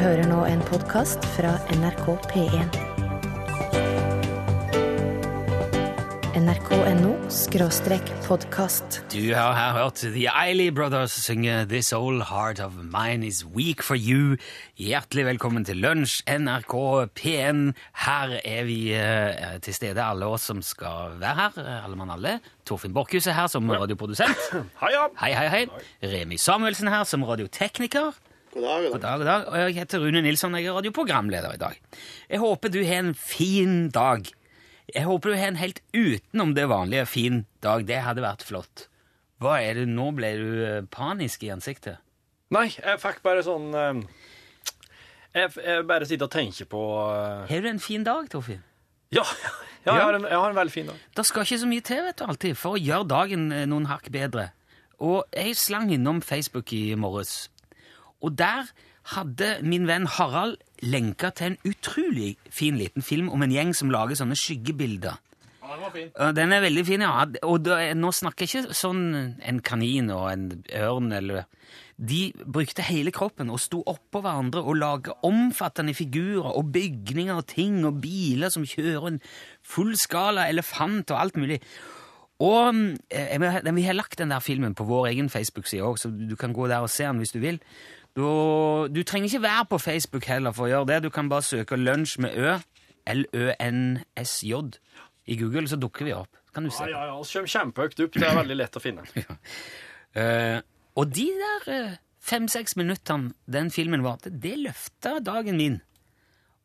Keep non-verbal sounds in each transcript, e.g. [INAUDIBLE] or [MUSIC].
hører nå en podkast fra NRK P1. nrk.no skråstrek podkast. Du har her hørt The Eiley Brothers synge This Old Heart of Mine Is Weak For You. Hjertelig velkommen til lunsj, NRK P1. Her er vi eh, til stede, alle oss som skal være her. Alle mann alle. Torfinn Borchhus er her som radioprodusent. Hei, hei, hei. Remi Samuelsen her som radiotekniker. God dag, God dag, god dag. Og jeg heter Rune Nilsson, jeg er radioprogramleder i dag. Jeg håper du har en fin dag. Jeg håper du har en helt utenom det vanlige fin dag. Det hadde vært flott. Hva er det, Nå ble du eh, panisk i ansiktet. Nei, jeg fikk bare sånn eh, Jeg, jeg bare sitter og tenker på eh, Har du en fin dag, Torfinn? Ja, [LAUGHS] ja, jeg, har en, jeg har en veldig fin dag. Det skal ikke så mye til vet du, alltid for å gjøre dagen noen hakk bedre. Og jeg slang innom Facebook i morges, og der hadde min venn Harald lenka til en utrolig fin liten film om en gjeng som lager sånne skyggebilder. Ja, den var fin. Den er veldig fin, ja. Og da, nå snakker jeg ikke sånn en kanin og en ørn eller De brukte hele kroppen og sto oppå hverandre og laga omfattende figurer og bygninger og ting og biler som kjører en fullskala elefant og alt mulig. Og eh, vi vi har lagt den der filmen på vår egen Facebook-side òg, så du kan gå der og se den hvis du vil. Du, du trenger ikke være på Facebook heller for å gjøre det. Du kan bare søke Lunsj med Ø, L-Ø-N-S-J, i Google, så dukker vi opp. Kan du se. Ja, ja, ja. Kjem kjempehøyt opp. Det er veldig lett å finne. [LAUGHS] Eh, og de der uh, fem-seks minuttene den filmen varte, det løfta dagen min.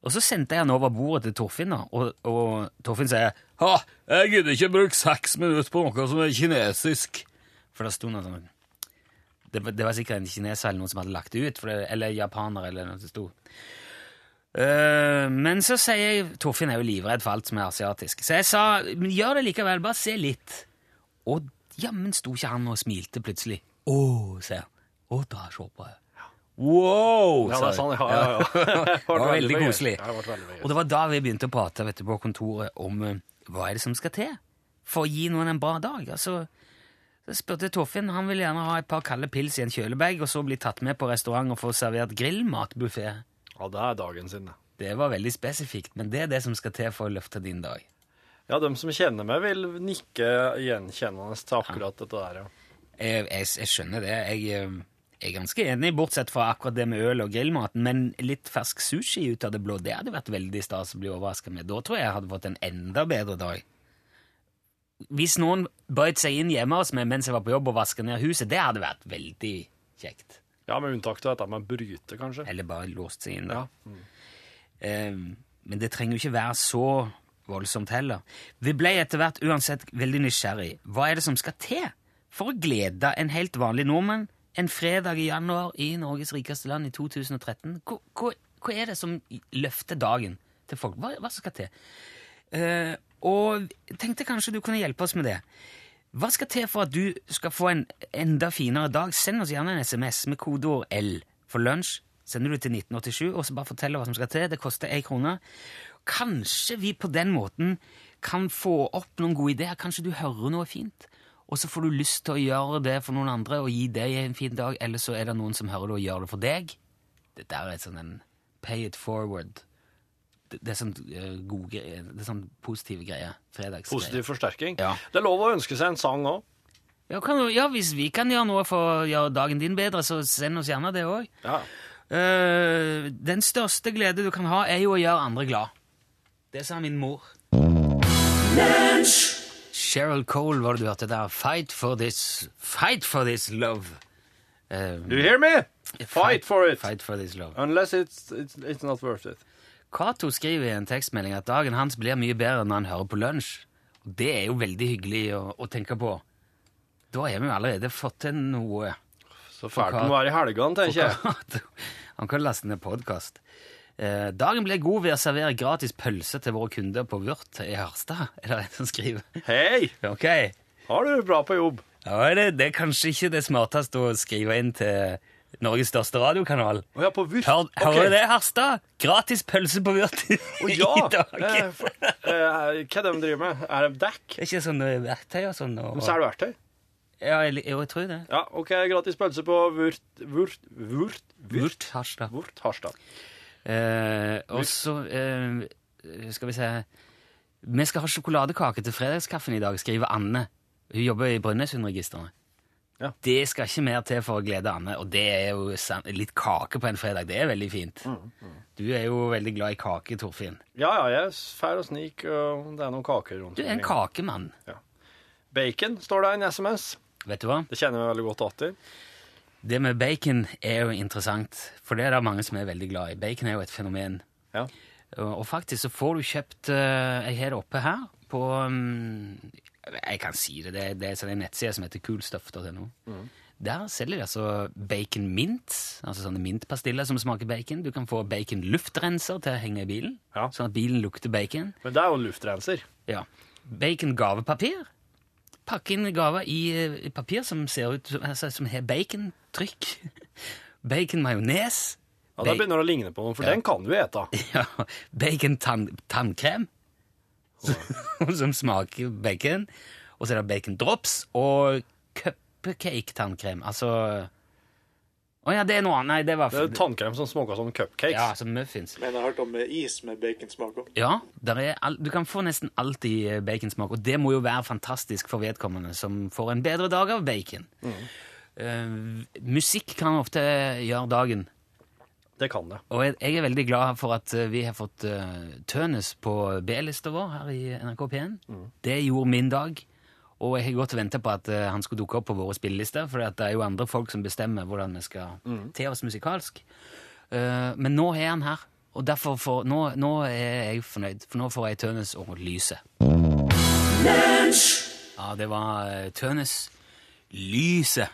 Og så sendte jeg den over bordet til Torfinn, og, og Torfinn sier Ha, jeg gidder ikke bruke seks minutter på noe som er kinesisk. For det sto noe sånn det, var- det var sikkert en kineser eller noen som hadde lagt det ut, for det, eller japaner eller noe som sto. Uh, men så sier jeg Torfinn er jo livredd for alt som er asiatisk. Så jeg sa gjør det likevel, bare se litt. Og jammen sto ikke han og smilte plutselig. Å, sier han. Å, da se på jeg. Wow! Ja, det er sånn, ja, ja, ja. [LAUGHS] Det Det var veldig koselig. Det ble veldig gøy. Og det var da vi begynte å prate vet du, på kontoret om eh, hva er det som skal til for å gi noen en bra dag. Altså, så spurte Torfinn han vil gjerne ha et par kalde pils i en kjølebag og så bli tatt med på restaurant og få servert grillmatbuffé. Ja, det er dagen sin, det. Det var veldig spesifikt, men det er det som skal til for å løfte din dag. Ja, de som kjenner meg, vil nikke gjenkjennende til akkurat dette der, ja. Jeg, jeg, jeg skjønner det. Jeg, eh, jeg er ganske enig, bortsett fra akkurat det med øl og grillmaten, men litt fersk sushi ut av det blå, det hadde vært veldig stas å bli overraska med. Da tror jeg jeg hadde fått en enda bedre dag. Hvis noen brøt seg inn hjemme hos meg mens jeg var på jobb og vaska ned huset, det hadde vært veldig kjekt. Ja, med unntak av dette med bryte, kanskje. Eller bare låst seg inn. da. Ja. Eh, men det trenger jo ikke være så voldsomt heller. Vi ble etter hvert uansett veldig nysgjerrig. Hva er det som skal til for å glede en helt vanlig nordmann en fredag i januar i Norges rikeste land i 2013? Hva, hva, hva er det som løfter dagen til folk? Hva, hva skal til? Eh, og tenkte kanskje du kunne hjelpe oss med det. Hva skal til for at du skal få en enda finere dag? Send oss gjerne en SMS med kodeord L for lunsj. Sender du til 1987 og så bare forteller hva som skal til. Det koster én krone. Kanskje vi på den måten kan få opp noen gode ideer. Kanskje du hører noe fint, og så får du lyst til å gjøre det for noen andre og gi deg en fin dag, eller så er det noen som hører det og gjør det for deg. Dette er et sånn en pay it forward. Det, er sånn eh, gode greier. Det er sånn positive greier. Fredagsgreier. Positiv forsterking. Ja. Det er lov å ønske seg en sang òg. Ja, kan, ja, hvis vi kan gjøre noe for å gjøre dagen din bedre, så send oss gjerne det òg. Ja. den største glede du kan ha, er jo å gjøre andre glad. Det sa min mor. Cheryl Cole var det du hørte der. Fight for this Fight for this love. Eh, Do you hear me? Fight for it. Fight for this love. Unless it's, it's, it's not worth it. Cato skriver i en tekstmelding at dagen hans blir mye bedre når han hører på lunsj. Og det er jo veldig hyggelig å, å tenke på. Da har vi jo allerede fått til noe. Så fælt det må være i helgene, tenker jeg. Han kan laste ned podkast. Eh, dagen blir god ved å servere gratis pølse til våre kunder på Vørt i Harstad, [LAUGHS] er det en som skriver. Hei! Ok. Har du det bra på jobb? Ja, det, det er kanskje ikke det smarteste å skrive inn til Norges største radiokanal. Oh, ja, på Vyrt. Hør, Ok. Hører du det, Harstad? Gratis pølse på Vyrt i ja. [LAUGHS] i dag. Eh, for, eh, hva er det de driver med? Er det dekk? Det er ikke sånne verktøy og sånn. Og, Men så er det verktøy. Ja, jeg, jo, jeg tror det. Ja, OK, gratis pølse på Vurt... Vurt... Vurt... Vurt Harstad. Vurt Harstad. Eh, og så eh, skal vi se Vi skal ha sjokoladekake til fredagskaffen i dag, skriver Anne. Hun jobber i Brønnøysundregistrene. Ja. Det skal ikke mer til for å glede Anne, og det er jo litt kake på en fredag. Det er veldig fint. Du er jo veldig glad i kake, Torfinn. Ja, ja, jeg er fæl og snik, og det er noen kaker rundt Du er en kakemann. kakemann. Bacon står det i en SMS. Vet du hva? Det kjenner vi veldig godt til. Det med bacon er jo interessant, for det er det mange som er veldig glad i. Bacon er jo et fenomen. Ja. Og faktisk så får du kjøpt eh, Jeg har det oppe her på mm, Jeg kan si det. Det, det er sånn en nettside som heter coolstuff.no. Der selger de altså bacon mint, altså sånne mintpastiller som smaker bacon. Du kan få bacon luftrenser til å henge i bilen, Ja. sånn at bilen lukter bacon. Men det er jo luftrenser. Ja. Bacon gavepapir. Pakke inn gaver i, i papir som ser ut som- altså, som har bacontrykk. [LAUGHS] Bacon majones. Ja, Da begynner det å ligne på noe, for Ja. den kan du ete. [LAUGHS] Ja, bacon tann, tannkrem, som smaker bacon. Og så er det bacon drops og cupcake tannkrem. Altså Å ja, det er noe annet. Nei, det var Det er tannkrem som smaker som cupcakes. Ja, som muffins. Men jeg har hørt om eh, is med baconsmak òg. Ja, der er all, du kan få nesten alltid i eh, baconsmak, og det må jo være fantastisk for vedkommende som får en bedre dag av bacon. Eh, musikk kan ofte gjøre dagen. Det kan det. Og jeg, er veldig glad for at eh, vi har fått uh, Tønes på B-lista vår her i NRK P1. Det gjorde min dag. Og jeg har gått og venta på at uh, han skulle dukke opp på våre spillelister, for det er jo andre folk som bestemmer hvordan vi skal te oss musikalsk. Uh, men nå er han her, og derfor får, nå, nå er jeg fornøyd, for nå får jeg Tønes og Lyse. Ja, det var Tønes Lyse.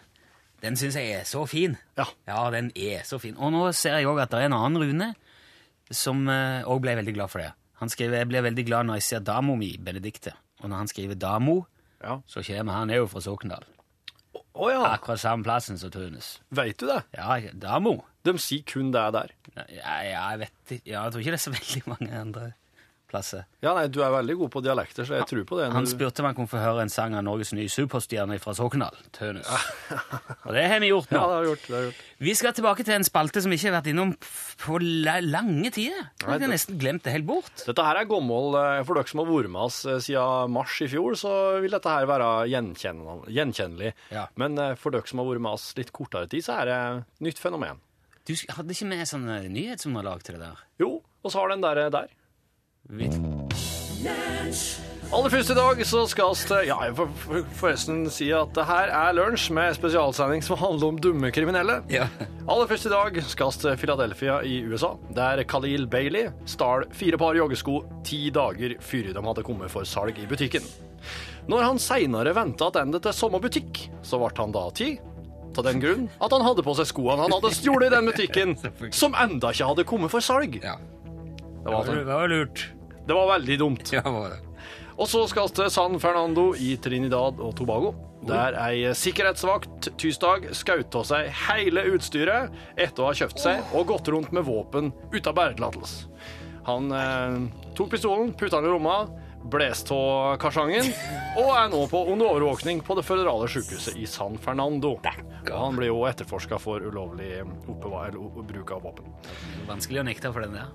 Den syns jeg er så fin. Ja. Ja, den er så fin. Og nå ser jeg òg at det er en annen Rune som òg ble veldig glad for det. Han skriver jeg blir veldig glad når jeg ser damo mi, Benedikte. Og når han skriver damo, Ja. så kommer han er jo fra Sokndal. Å ja, Akkurat samme plassen som Tønes. veit du det? Ja, damo. De sier kun det der. Ja, ja, jeg vet ikke. Ja, jeg tror ikke det er så veldig mange andre plasser. Ja, nei, du er veldig god på dialekter, så jeg tror på det. Han spurte om han kunne få høre en sang av Norges nye superstjerne fra Sokndal, Tønes. Og det har vi gjort nå. Ja, det har vi gjort. det har gjort. Vi skal tilbake til en spalte som ikke har vært innom på lange tider. Vi har nesten glemt det helt bort. Dette her er gammel eh, For dere som har vært med oss eh, siden mars i fjor, så vil dette her være gjenkjennelig. Ja. Men eh, for dere som har vært med oss litt kortere tid, så er det nytt fenomen. Du hadde ikke med sånn nyhetsunderlag til det der? Jo, og så har den der, der. Vi- Aller først i dag så skal vi ja, jeg får forresten si at det her er lunsj med spesialsending som handler om dumme kriminelle. Ja. Aller først i dag skal vi til Philadelphia i USA, der Khalil Bailey stal fire par joggesko ti dager før de hadde kommet for salg i butikken. Når han seinere venta tilbake til samme butikk, så ble han da ti. Av den grunn at han hadde på seg skoene han hadde stjålet i den butikken, [LAUGHS] som enda ikke hadde kommet for salg. ja. Det var, Det var lurt. det var veldig dumt. Ja, var det. Og så skal til San Fernando i Trinidad og Tobago. Der ei sikkerhetsvakt tirsdag skjøt av seg hele utstyret etter å ha kjøpt seg og gått rundt med våpen uten bæretillatelse. Han eh, tok pistolen, putta den i lomma, blåste av karsangen [LAUGHS] og er nå på under overvåkning på det føderale sykehuset i San Fernando. Han blir jo etterforska for ulovlig oppbeva- Og bruk av våpen. Vanskelig å nekte for den der.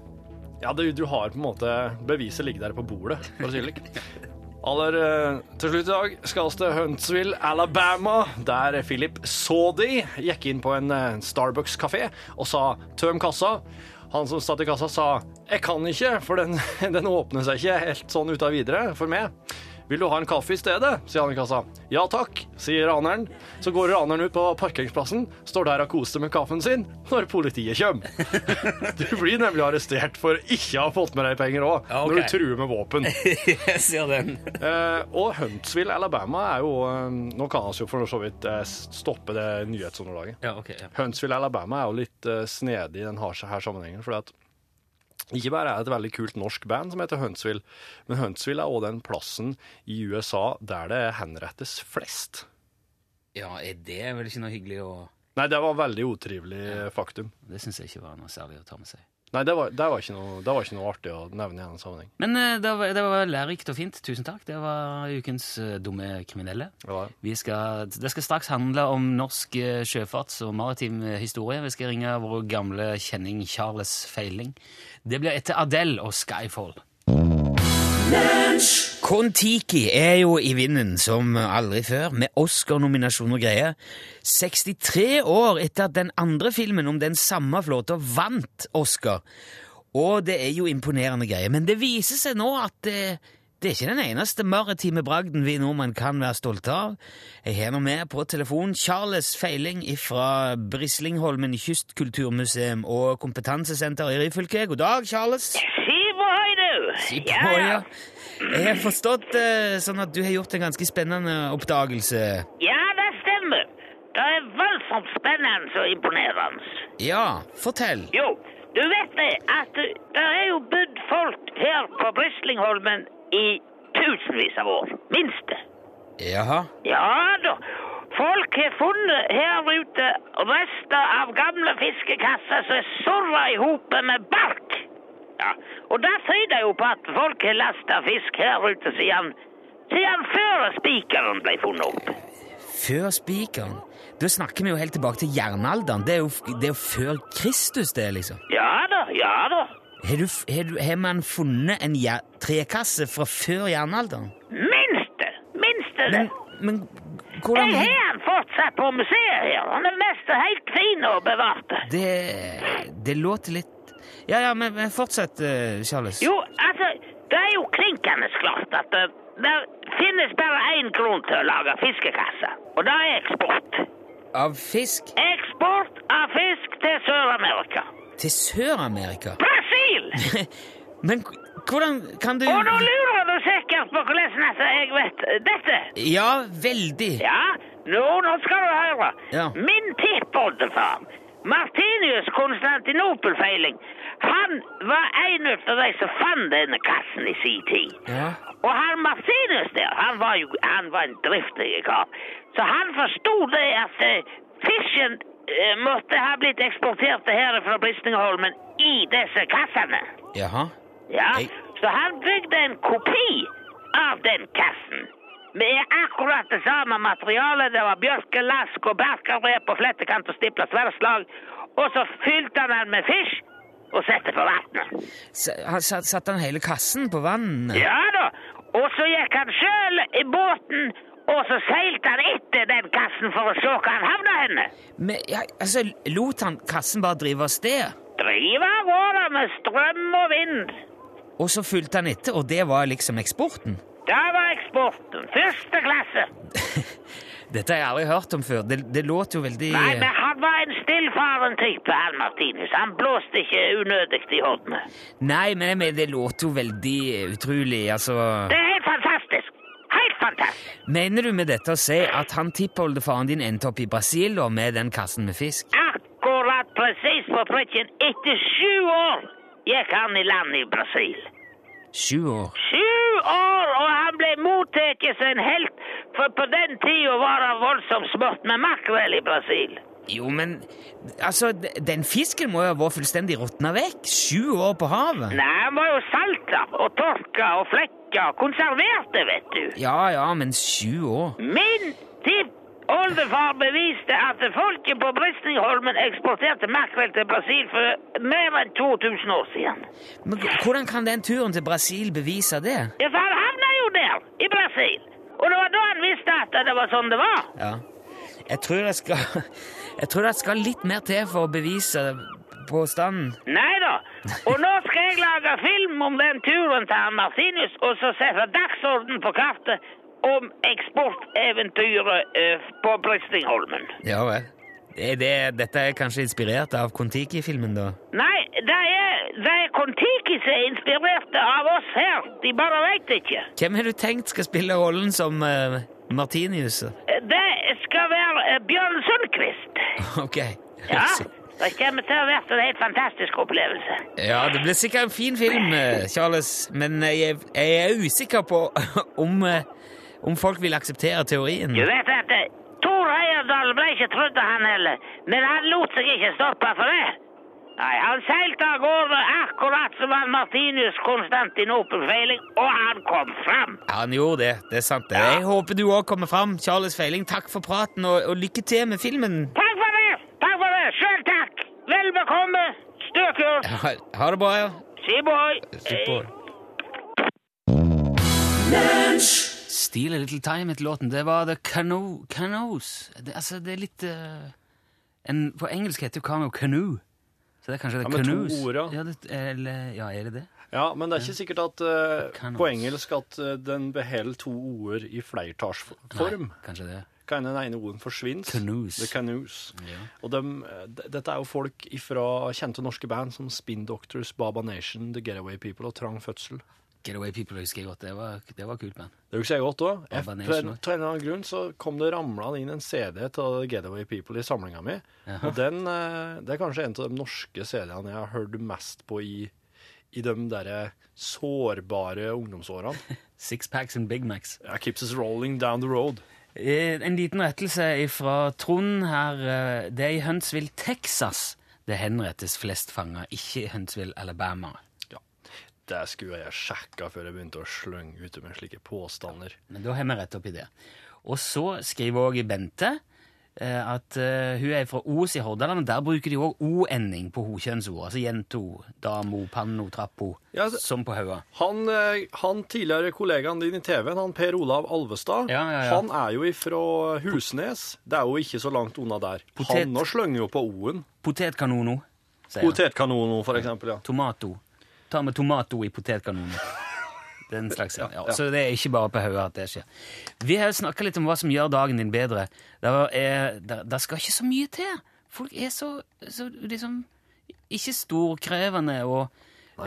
Ja, det, du har på en måte Beviset ligger der på bordet, for å si det slik. [LAUGHS] Aller eh, til slutt i dag skal vi til Huntsville, Alabama, der Philip Saudi gikk inn på en eh, Starbucks-kafé og sa 'tøm kassa'. Han som satt i kassa, sa 'jeg kan ikke, for den, [LAUGHS] den åpner seg ikke helt sånn uten videre for meg'. 'Vil du ha en kaffe i stedet?' sier han i kassa. 'Ja takk', sier raneren. Så går raneren ut på parkeringsplassen, står der og koser med kaffen sin når politiet kommer. [LAUGHS] Du blir nemlig arrestert for ikke å ha fått med deg penger òg, Ja, okay. når du truer med våpen. [LAUGHS] Jeg ser den. Eh, og Huntsville, Alabama er jo eh, Nå kan vi jo for så vidt eh, stoppe det nyhetsunderlaget. Ja, okay, Ja. Huntsville, Alabama er jo litt snedig i den her sammenhengen. fordi at ikke bare er det et veldig kult norsk band som heter Huntsville, men Huntsville er også den plassen i USA der det henrettes flest. ja, er det vel ikke noe hyggelig å Nei, det var veldig utrivelig faktum. Det syns jeg ikke var noe særlig å ta med seg. Nei, det var, det, var noe, det var ikke noe artig å nevne i en sammenheng. Men eh, det var, det var lærerikt og fint. Tusen takk. Det var ukens eh, dumme kriminelle. Vi skal, det skal straks handle om norsk eh, sjøfarts- og maritim historie. Vi skal ringe vår gamle kjenning Charles Feiling. Det blir etter Adele og Skyfall. Kon-Tiki er jo i vinden som aldri før, med Oscar-nominasjon og greier. 63 år etter at den andre filmen om den samme flåta vant Oscar. Og det er jo imponerende greier. Men det viser seg nå at det, det er ikke den eneste maritime bragden vi nordmenn kan være stolte av. Jeg har nå med på telefon Charles Feiling fra Brislingholmen kystkulturmuseum og kompetansesenter i Ryfylke. God dag, Charles. Høy, du! Si på, ja. Jeg har forstått eh, sånn at du har gjort en ganske spennende oppdagelse. Ja, det stemmer. Det er voldsomt spennende og imponerende. Ja, fortell. Jo, du vet det at det er jo bodd folk her på Brislingholmen i tusenvis av år. Minst. Jaha. Ja da. Folk har funnet her ute rester av gamle fiskekasser som er surra i hopet med bark. Ja, og det tyder jo på at folk har lasta fisk her ute siden, siden før spikeren ble funnet opp. Før spikeren. Da snakker vi jo helt tilbake til jernalderen. Det er jo, det er jo før Kristus, det, liksom. Ja da, ja da. Har, du, har, du, har man funnet en trekasse fra før jernalderen? Minst det! Minst det. Men, men hvordan Jeg har den fortsatt på museet her. Han er mest helt fin og bevart. Det, det låter litt Ja, ja, men, men fortsett, eh, Charles. Jo, altså, det er jo klinkende klart at det, det finnes bare én grunn til å lage fiskekasser, og det er eksport. Av fisk Eksport av fisk til Sør-Amerika. til Sør-Amerika? Brasil! [LAUGHS] Men hvordan kan du Og nå lurer du sikkert på hvordan altså, jeg vet dette. Ja, veldig. Ja, nå, nå skal du høre. Ja. Min tippoldefar, Martinius Konstantinopel-feiling, han var en av de som fant denne kassen i sin tid. Ja. Og han Martinus der, han var jo han var en driftig kar. Så han forsto det at eh, fisken eh, måtte ha blitt eksportert her fra Bristengholmen i disse kassene. Jaha. Ja, Hei. så han bygde en kopi av den kassen. Med akkurat det samme materialet. Det var bjørkelask og berkerrep og flettekant og stipla sverdslag. Og så fylte han den med fisk og sette på vannet. Satte han hele kassen på vann? Ja da. Og så gikk han sjøl i båten, og så seilte han etter den kassen for å se hva han havna henne. Men, ja, altså, lot han kassen bare drive av sted? Drive av gårde med strøm og vind. Og så fulgte han etter, og det var liksom eksporten? Det var eksporten. Første klasse. [LAUGHS] Dette har jeg aldri hørt om før. Det, det låter jo veldig Nei, men han var en stillfaren type, han Martinus. Han blåste ikke unødig i hodene. Nei, men men det låter jo veldig utrolig, altså Det er helt fantastisk. Helt fantastisk. Mener du med dette å si at han tippoldefaren din endte opp i Brasil da, med den kassen med fisk? Akkurat presis på prikken. Etter sju år gikk han i land i Brasil. Sju år. Sju år, og han ble mottatt som en helt, for på den tida var det voldsomt smått med makrell i Brasil. Jo, men altså, den fisken må jo ha vært fullstendig råtna vekk. Sju år på havet. Nei, han var jo salta og tørka og flekka, konserverte, vet du. Ja, ja, men sju år. Min tippoldefar beviste at folket på Brisningholmen eksporterte makrell til Brasil for mer enn 2000 år siden. Men hvordan kan den turen til Brasil bevise det? Ja, for han havna jo der, i Brasil. Og det var da han visste at det var sånn det var. Ja. Jeg tror det skal [LAUGHS] Jeg tror det skal litt mer til for å bevise påstanden. Nei da. Og nå skal jeg lage film om den turen til han Martinus, og så sette dagsorden på kartet om eksporteventyret eh, på Bristingholmen. Ja vel. Er det, dette er kanskje inspirert av Kon-Tiki-filmen, da? Nei, det er, det er Kon-Tiki som er inspirert av oss her. De bare veit ikke. Hvem har du tenkt skal spille rollen som uh, Martinius? Det skal være eh, Bjørn Sundquist. [LAUGHS] Ok. Ja, [LAUGHS] det kommer til å være en helt fantastisk opplevelse. Ja, det blir sikkert en fin film, eh, Charles, men jeg, jeg er usikker på [LAUGHS] om, eh, om folk vil akseptere teorien. Du vet at eh, Tor Heyerdahl ble ikke trodd av han heller, men han lot seg ikke stoppe for det. Nei, Han seilte av gårde akkurat som han Martinus Konstantinopel-feiling, og han kom fram. Ja, han gjorde det. Det er sant. det. Jeg håper du òg kommer fram. Charles Feiling, takk for praten, og, og lykke til med filmen. Takk for det! Takk for det! Sjøl takk! Vel bekomme! Stø kurs! Ha, ha det bra, ja. Si boy! Super. Steal a Little Time etter låten. Det var The Cano Canoes. Det, altså, det er litt uh, en, På engelsk heter jo Cano canoe. Så det er kanskje Ja, med med to ord, ja. ja, det, eller, ja, er det det? Ja, men det er ikke sikkert at uh, på engelsk at uh, den beholder to ord i flertallsform. Kanskje det. Kan den ene orden forsvinne? Canoes. The Canoes. Ja. Og de, de, dette er jo folk fra kjente norske band som Spin Doctors, Baba Nation, The Getaway People og Trang Fødsel. Getaway People husker jeg godt. Det var, det var kult band. Det husker jeg godt òg. Av en eller annen grunn så kom det ramlende inn en CD til Getaway People i samlinga mi. Og den, eh, det er kanskje en av de norske CD-ene jeg har hørt mest på i, i de derre sårbare ungdomsårene. [LAUGHS] Sixpacks and Big Macs. Yeah, Keeps us rolling down the road. Eh, En liten rettelse fra Trond her. eh, Det er i Huntsville, Texas det henrettes flest fanger, ikke i Huntsville, Alabama. Det skulle jeg sjekka før jeg begynte å slønge ut med slike påstander. Men da har vi rett opp i det. Og så skriver også Bente eh, at eh, hun er fra Os i Hordaland, og der bruker de òg o-ending på hokjønnsord. Altså jento, damo, panno, trappo. Ja, det- som på Haua. Han, eh, han tidligere kollegaen din i TV-en, han Per Olav Alvestad, Ja, ja, han er jo ifra Husnes. Det er jo ikke så langt unna der. Potet- Han nå slenger jo på O-en. Potetkanono, sier han. Potetkanono, for eksempel. ja. Tomato. Ta med tomato i potetkanonen. Den slags, ja. ja. Så det er ikke bare på hodet at det skjer. Vi har snakka litt om hva som gjør dagen din bedre. Det, det, det skal ikke så mye til. Folk er så, så liksom ikke storkrevende og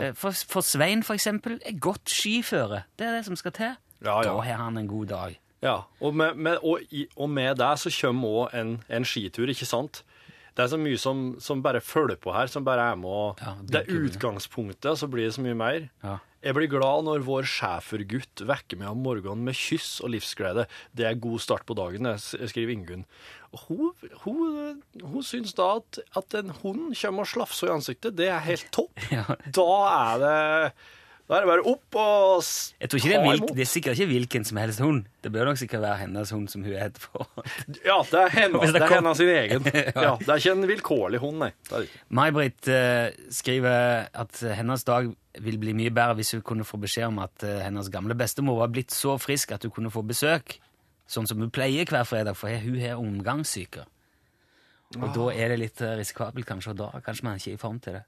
eh, for, for Svein, for eksempel, er godt skiføre. Det er det som skal til. Ja, ja. Da har han en god dag. Ja, og med, med, og, og med det så kommer òg en, en skitur, ikke sant? Det er så mye som, som bare følger på her, som bare er med å Ja, Det er utgangspunktet, og så blir det så mye mer. Ja. Jeg blir glad når vår schæfergutt vekker meg om morgenen med kyss og livsglede. Det er god start på dagen, skriver Ingunn. Hun, hun, hun syns da at, at en hund kommer og slafser i ansiktet, det er helt topp. [LAUGHS] Ja. Da er det Da er det bare opp og Jeg tror ikke det er, vilk, det er sikkert ikke hvilken som helst hund. Det bør nok sikkert være hennes hund som hun er etterpå. [LAUGHS] Ja, det er hennes, det er hennes sin egen. [LAUGHS] Ja, det er ikke en vilkårlig hund, nei. May-Britt uh, skriver at hennes dag vil bli mye bedre hvis hun kunne få beskjed om at uh, hennes gamle bestemor var blitt så frisk at hun kunne få besøk, sånn som hun pleier hver fredag, for hun har omgangssyke. Og da er det litt eh, risikabelt kanskje og da Kanskje man ikke er i form til det.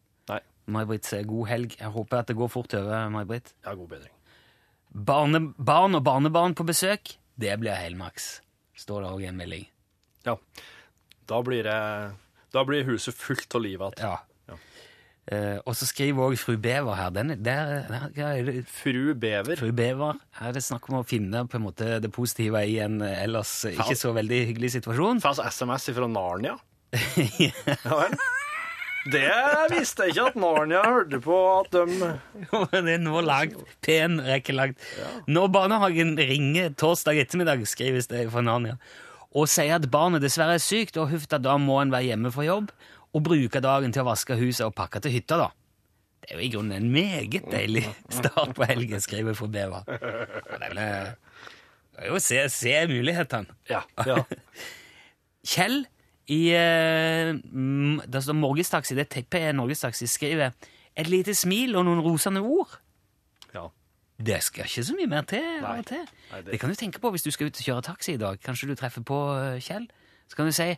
May-Britt sier god helg. Jeg håper at det går fort over, May-Britt. ja, god bedring. Barne, barn og barnebarn på besøk, det blir helmaks, står det òg i en melding. Ja, da blir, det, da blir huset fullt av liv igjen. Ja. Ja. Eh, og så skriver òg fru Bever her. Den, er- der, der, er det? Fru Bever. Fru Bever, her er det snakk om å finne på en måte det positive i en eh, ellers ikke så veldig hyggelig situasjon. Fast SMS fra Narnia. [LAUGHS] Ja vel. Det visste jeg ikke at Narnia hørte på at de det er nå langt. Pen rekke langt. Når barnehagen ringer torsdag ettermiddag, skrives det fra Narnia, og sier at barnet dessverre er sykt, og huff, da må en være hjemme fra jobb, og bruke dagen til å vaske huset og pakke til hytta, da. Det er jo i grunnen en meget deilig start på helgen, skriver fru Bever. Er eh, det er jo å se, se mulighetene. Ja. ja. [LAUGHS] Kjell i eh, mm, Det står Norgestaxi, det teppet er Norgestaxi, skriver et lite smil og noen rosende ord. ja. Det skal ikke så mye mer til. Nei. til. Nei, det- det... kan du tenke på hvis du skal ut og kjøre taxi i dag. Kanskje du treffer på eh, Kjell. Så kan du si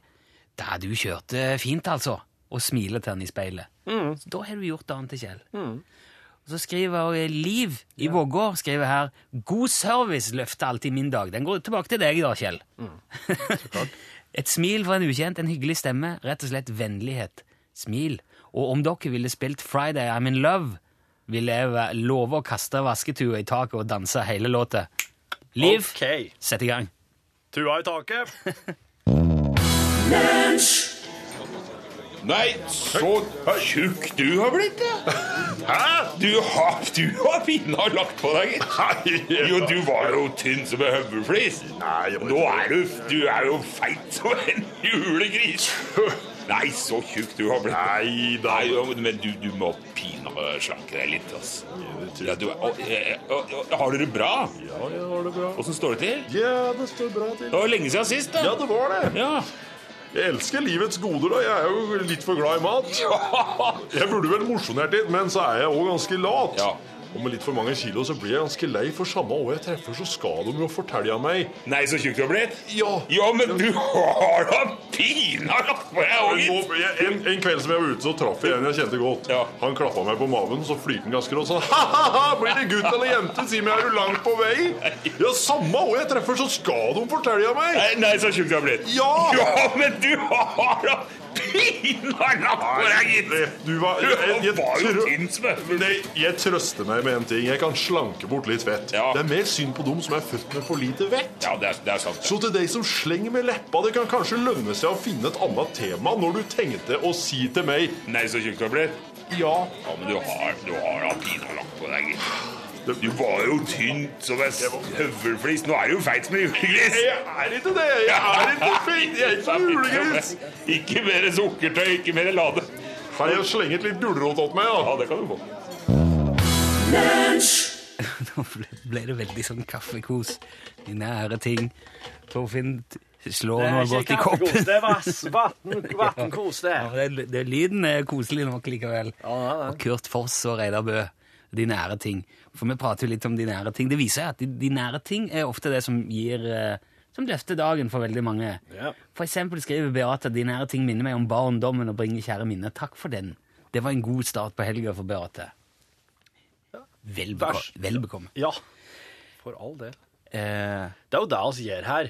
'Da du kjørte fint, altså', og smile til han i speilet. Mm. Da har du gjort dagen til Kjell. Og så skriver eh, Liv i Vågå skriver her 'God service løfter alltid min dag'. Den går tilbake til deg da, Kjell. Mm. [LAUGHS] Et smil fra en ukjent, en hyggelig stemme, rett og slett vennlighet. Smil. Og om dere ville spilt Friday I'm in love, ville jeg love å kaste vasketua i taket og danse hele låta. Liv, okay. sett i gang. Tua i taket. [LAUGHS] Nei, så tjukk du har blitt, ja. Hæ? Du har, du har pinna lagt på deg, gitt. Jo, du var jo tynn som en høvelflis. Nå er du, du er jo feit som en julegris. Nei, så tjukk du har blitt. Nei da. Nei, men du, du må pinadø slanke deg litt, altså. Ja, du, og, og, og, har du det bra? Ja, jeg har det bra. Åssen står det til? Ja, det står bra til. Det var lenge siden sist, da. Ja, det var det. Ja. Jeg elsker livets goder, da. Jeg er jo litt for glad i mat. [LAUGHS] Jeg burde vel mosjonert litt, men så er jeg òg ganske lat. Ja. Og med litt for mange kilo så blir jeg ganske lei, for samme år jeg treffer, så skal de jo fortelle meg Nei, så tjukk du har blitt? Ja. Ja, men du har da pinadø lagt på deg jeg, en, en kveld som jeg var ute, så traff jeg en jeg kjente godt. Ja. Han klappa meg på maven, så flirte han ganske rått sånn Ha-ha-ha, blir det gutt eller jente? Si meg, er du langt på vei? Ja, samme år jeg treffer, så skal de fortelle meg. Nei, nei, så tjukk du har blitt. Ja. Ja, men du har da pinadø lagt på deg, gitt. Du var, jeg, jeg, som Nei, jeg trøster meg med en ting. Jeg kan slanke bort litt fett. Ja. Det er mer synd på dem som er født med for lite vett. Ja, det er, det er sant. Så til deg som slenger med leppa, det kan kanskje lønne seg å finne et annet tema når du tenkte å si til meg Nei, så tjukk du har blitt. ja. Ja, men du har, du har da lagt på deg, gitt. Du var jo tynt som en høvelflis. Nå er du jo feit som en julegris. Jeg er ikke det! Jeg er ikke feit! Jeg er ikke julegris! Ikke mer sukkertøy, ikke mer lade. Har jeg slenget litt gulrot åt meg, da. ja? det kan du få. [LAUGHS] Nå ble, ble det veldig sånn kaffekos. Nære ting. Torfinn slår noe godt i koppen. det var vannkos, [LAUGHS] det. Ja, det, det, lyden er koselig nok likevel. Ja, ja, ja. Og Kurt Foss og Reidar Bø. De nære ting. For vi prater jo litt om de nære ting. Det viser at de, de nære ting er ofte det som gir eh, Som løfter dagen for veldig mange. Ja. For eksempel skriver Beate at de nære ting minner meg om barndommen og bringer kjære minner. Takk for den. Det var en god start på helga for Beate. Vel, bekomme. Ja, for all del. Eh, Det er jo det vi gjør her.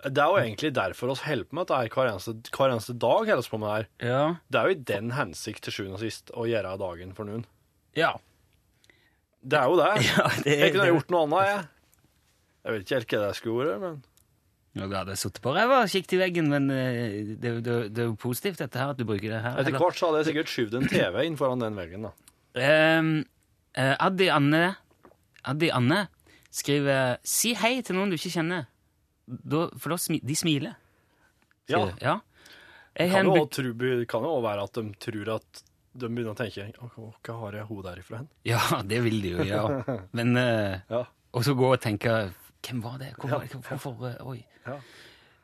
Det er jo egentlig derfor vi holder på med dette hver eneste, hver eneste dag. holder på med det her. ja. Det er jo i den hensikt til sjuende og sist å gjøre dagen for noen. Ja. Det er jo det. [LAUGHS] Ja, det er jeg kunne det. gjort noe annet, jeg. Jeg vet ikke helt hva det skulle vært, men Nå hadde jeg sittet på ræva og kikket i veggen, men eh, det, det, det er jo positivt dette her, at du bruker det her. etter hvert så hadde jeg sikkert skyvd en TV inn foran den veggen. da. Ehm, eh, Addi Anne Addi Anne skriver Si hei til noen du ikke kjenner. Da, for da smi, de smiler. Ja, ja. Jeg kan jo også kan jo også være at de tror at de begynner å tenke Hva har jeg hun derifra hen? Ja, det vil de jo gjøre. [LAUGHS] Men uh, Ja. Og så gå og tenke Hvem var det? Hvor, ja. Hvorfor Uh, Oi. Ja.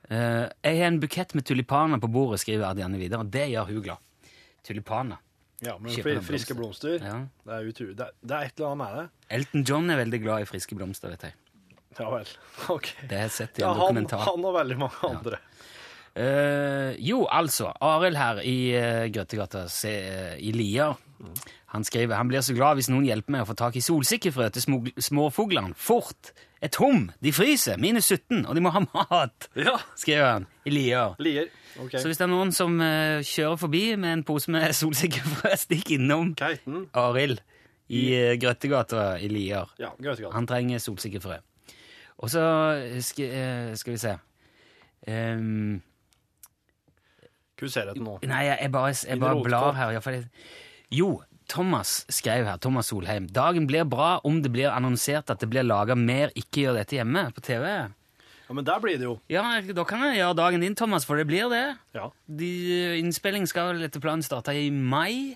Uh, jeg har en bukett med tulipaner på bordet, skriver Adianne videre. Og det gjør hun glad. Tulipaner. Ja, men fri, friske blomster, Ja. det, er utro, det, er, det er et eller annet med det. Elton John er veldig glad i friske blomster, vet jeg. Ja vel. [LAUGHS] Ok. Det har jeg sett i Ja, en han, dokumentar. han og veldig mange andre. Eh, jo, altså. Arild her i uh, Grøttegata se, uh, i Lier. Han skriver han blir så glad hvis noen hjelper meg å få tak i solsikkefrø til små- småfuglene. Fort! Et tom. De fryser! Minus 17, og de må ha mat! Ja. Skriver han i Lier. Lier. Ok. Så hvis det er noen som uh, kjører forbi med en pose med [LAUGHS] solsikkefrø, stikk innom Keiten. Arild i uh, Grøttegata i Lier. Ja, Grøttegata. Han trenger solsikkefrø. Og så eh, skal vi se um, Hva ser du etter nå? Nei, jeg, jeg bare, jeg bare blar her. Jo, Thomas skrev her, Thomas Solheim. Dagen blir bra om det blir annonsert at det blir laga mer Ikke gjør dette hjemme på TV. Ja, Men der blir det jo. Ja, da kan jeg gjøre dagen din, Thomas, for det blir det. Ja. De, innspilling skal vel etter planen starte i mai,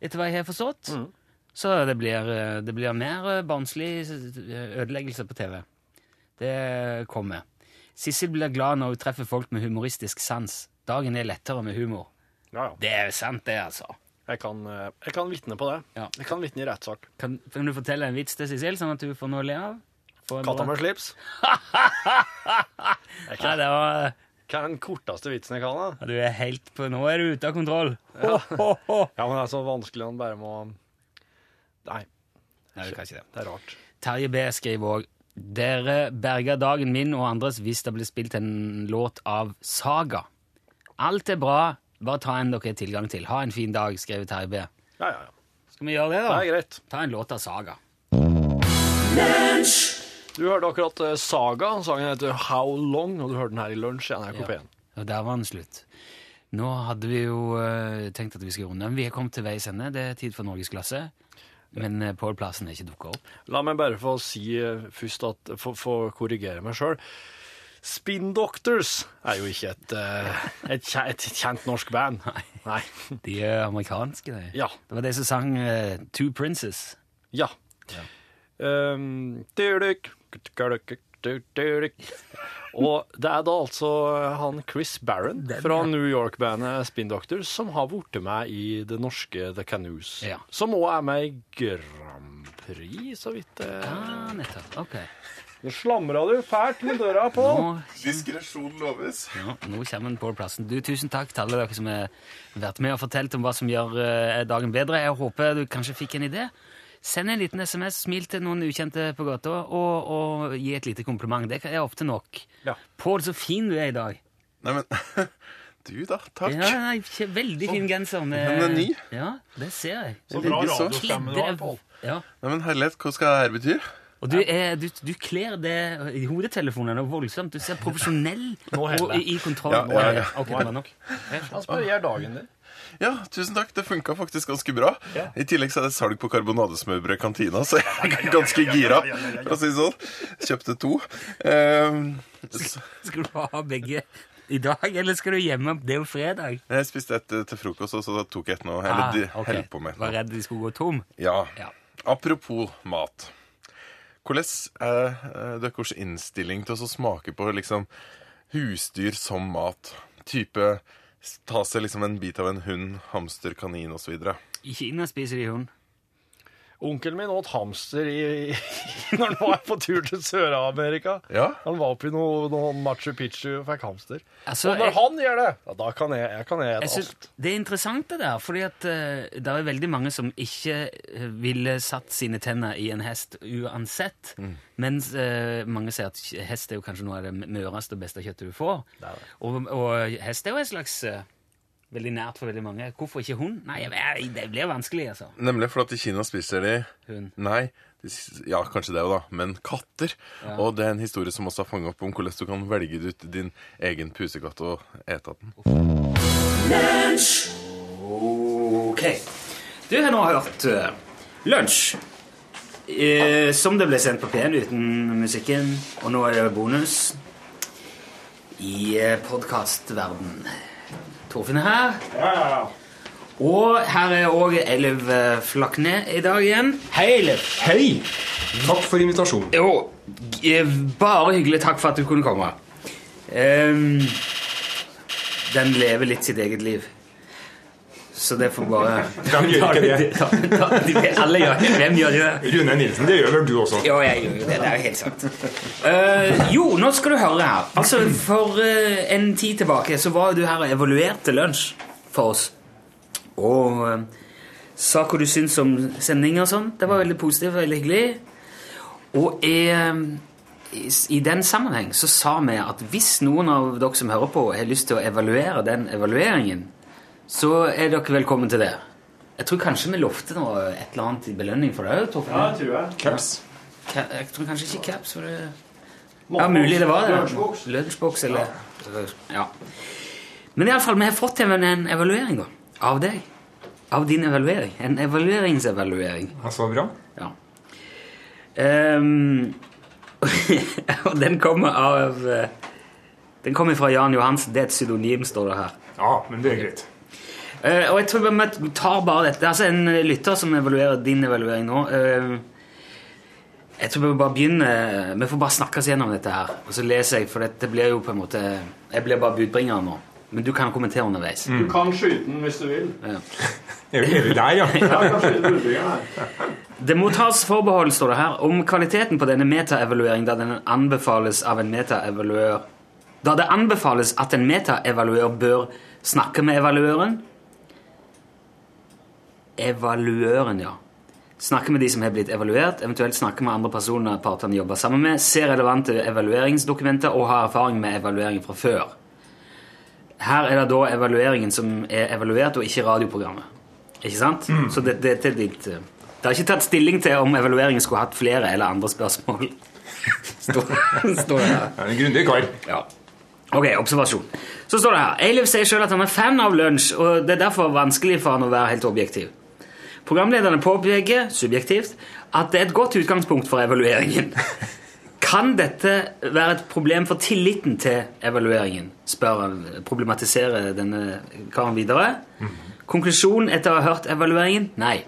etter hva jeg har forstått. Mm. Så det blir, eh, det blir mer eh, barnslig eh, ødeleggelse på TV. Det kommer. Sissel blir glad når hun treffer folk med humoristisk sans. Dagen er lettere med humor. Ja, ja. Det er sant, det, altså. Jeg kan, eh, jeg kan vitne på det. Ja. Jeg kan vitne i rettssak. Kan, kan du fortelle en vits til Sissel, sånn at du får noe å le av? Katta med slips. [LAUGHS] Nei, det var Hva er den korteste vitsen jeg kan? da? Du er helt på Nå er du ute av kontroll. Ho. Ja, men det er så vanskelig han bare må Nei, Nei, du kan ikke det. det er rart. Terje B skriver òg Dere berga dagen min og andres hvis det ble spilt en låt av Saga. Alt er bra, bare ta en dere har tilgang til. Ha en fin dag, skrev Terje B. Ja, ja, ja. Skal vi gjøre det, Det da? er greit. Ta en låt av Saga. Du hørte akkurat eh, Saga. Sangen heter How Long, og du hørte den her i lunsj i NRK P1. Og der var den slutt. Nå hadde vi jo uh, tenkt at vi skulle runde, men vi har kommet til veis ende. Det er tid for norgesklasse. Men uh, Pål Plassen er ikke dukka opp. La meg bare få si uh, først at Få få korrigere meg sjøl. Spin Doctors er jo ikke et, eh, et, et kjent norsk band. Nei. De er amerikanske, de. Ja. Det var de som sang uh, Two Princes. Ja. Um, dyrik, dyrik. Og det er da altså han Chris Barron fra. New York-bandet Spin Doctors som har blitt med i det norske The Canoes. Ja. Som òg er med i Grand Prix, så vidt det Ah, nettopp. Ok. Nå slamra du fælt med døra Pål. Diskresjon loves. ja, nå kommer den på plassen. Du, Tusen takk til alle dere som har vært med og fortalt om hva som gjør eh, dagen bedre. Jeg håper du kanskje fikk en idé. Send en liten SMS, smil til noen ukjente på gata, og, og gi et lite kompliment. Det er ofte nok. Ja. Pål, så fin du er i dag. Nei, men [LAUGHS] Du, da. Takk. Ja, nei, veldig fin genser. Med, Den er ny. Ja, det ser jeg. Så bra radiostemme du har, Pål. Ja. Nei, men herlighet, hva skal dette bety? Og du, er, du, du kler det i hodetelefonene voldsomt. Du ser profesjonell og i, i kontroll. Ja, ja, ja. Ok, det var nok. Han spør gjør dagen din. Ja, tusen takk. Det funka faktisk ganske bra. I tillegg så er det salg på karbonadesmørbrød i kantina, så jeg er ganske gira, for å si det sånn. Kjøpte to. Um, Skal du ha begge i dag, eller skal du hjemme? Det er jo fredag. jeg spiste et eh, til frokost, og så tok jeg et nå. Eller Ah, okay. holdt på med. Var redd de skulle gå tom. Ja. Ja. Apropos mat. Hvordan er eh, deres innstilling til å smake på liksom husdyr som mat? Type ta seg liksom en bit av en hund, hamster, kanin osv. I Kina spiser de hund. Onkelen min åt hamster i, når han var på tur til Sør-Amerika. Ja. Han var oppe i noe, noe Machu Picchu og fikk hamster. Altså, og når jeg- han gjør det, ja, da kan jeg, jeg kan jeg et alt. Det er interessant det der, fordi at uh, det er veldig mange som ikke eh, ville satt sine tenner i en hest uansett. Mens uh, mange sier at hest er jo kanskje noe av det møreste og beste kjøttet du får. Og, og hest er jo en slags eh, veldig nært for veldig mange. Hvorfor ikke hund? Nei, jeg det blir vanskelig, altså. Nemlig for at i Kina spiser de Hund. Nei, de ja, kanskje det òg, da. Men katter. Og det er en historie som også har fanget opp om hvordan du kan velge ut din egen pusekatt og ete den. Ok. Du har nå hørt uh, Lunsj. Uh, som det ble sendt på P1 uten musikken. Og nå er det bonus i uh, podkastverden. Torfinn er her. Og her er òg Eilev eh, Flakne i dag igjen. Hei, Eilev. Hei! Takk for invitasjonen. Jo, eh, bare hyggelig. Takk for at du kunne komme. Um, den lever litt sitt eget liv. Så det får bare Hvem [LAUGHS] gjør ikke det? Ta- ta- de- Alle gjør det. Hvem gjør det? Rune Nilsen, det gjør vel du også? Ja, jeg gjør jo det. Det er jo helt sant. Uh, jo, nå skal du høre her. Altså, For uh, en tid tilbake så var du her og evaluerte lunsj for oss. Og uh, sa hva du syntes om sending og sånn. Det var veldig positivt og veldig hyggelig. Og i, i, i den sammenheng så sa vi at hvis noen av dere som hører på, har lyst til å evaluere den evalueringen, så er dere velkommen til det. Jeg tror kanskje vi lovte noe, et eller annet i belønning for det. Torfinn. Ja, jeg tror jeg. Caps. Ja. Jeg tror kanskje ikke caps. For det... Ja, mulig det var det. Lunsjboks. Lunsjboks, eller Ja. Men iallfall, vi har fått en, en evaluering da, av deg. Av din evaluering. En evalueringsevaluering. Ja, Så bra. Ja. Um, [LAUGHS] og den kommer av eh, Den kommer fra Jan Johansen. Det er et pseudonym, står det her. Ja, men det er greit. Eh, og jeg tror vi tar bare dette. Det er altså en lytter som evaluerer din evaluering nå. Uh, jeg tror vi bare begynner Vi får bare snakke oss gjennom dette her. Og så leser jeg, for dette blir jo på en måte Jeg blir bare budbringer nå. Men du kan kommentere underveis. Du kan skyte den hvis du vil. Ja. Er er vi ja? [LAUGHS] Det må tas forbehold, står det her, om kvaliteten på denne metaevalueringen da den anbefales av en metaevaluør Da det anbefales at en metaevaluør bør snakke med evaluøren Evaluøren, ja. Snakke med de som har blitt evaluert, eventuelt snakke med andre personer partene jobber sammen med, se relevante evalueringsdokumenter og ha erfaring med evaluering fra før. Her er det da evalueringen som er evaluert, og ikke radioprogrammet. Ikke sant? Så det, det, det, det, eh, det har ikke tatt stilling til om evalueringen skulle hatt flere eller andre spørsmål. [LAUGHS] Står, står det her. Er en grundig kar. Ja. Ok, observasjon. Så står det her. Eilif sier selv at han er fan av lunsj, og det er derfor vanskelig for han å være helt objektiv. Programlederne påpeker, subjektivt, at det er et godt utgangspunkt for evalueringen. [LAUGHS] Kan dette være et problem for tilliten til evalueringen? spør han, problematiserer denne karen videre. Konklusjonen etter å ha hørt evalueringen? Nei.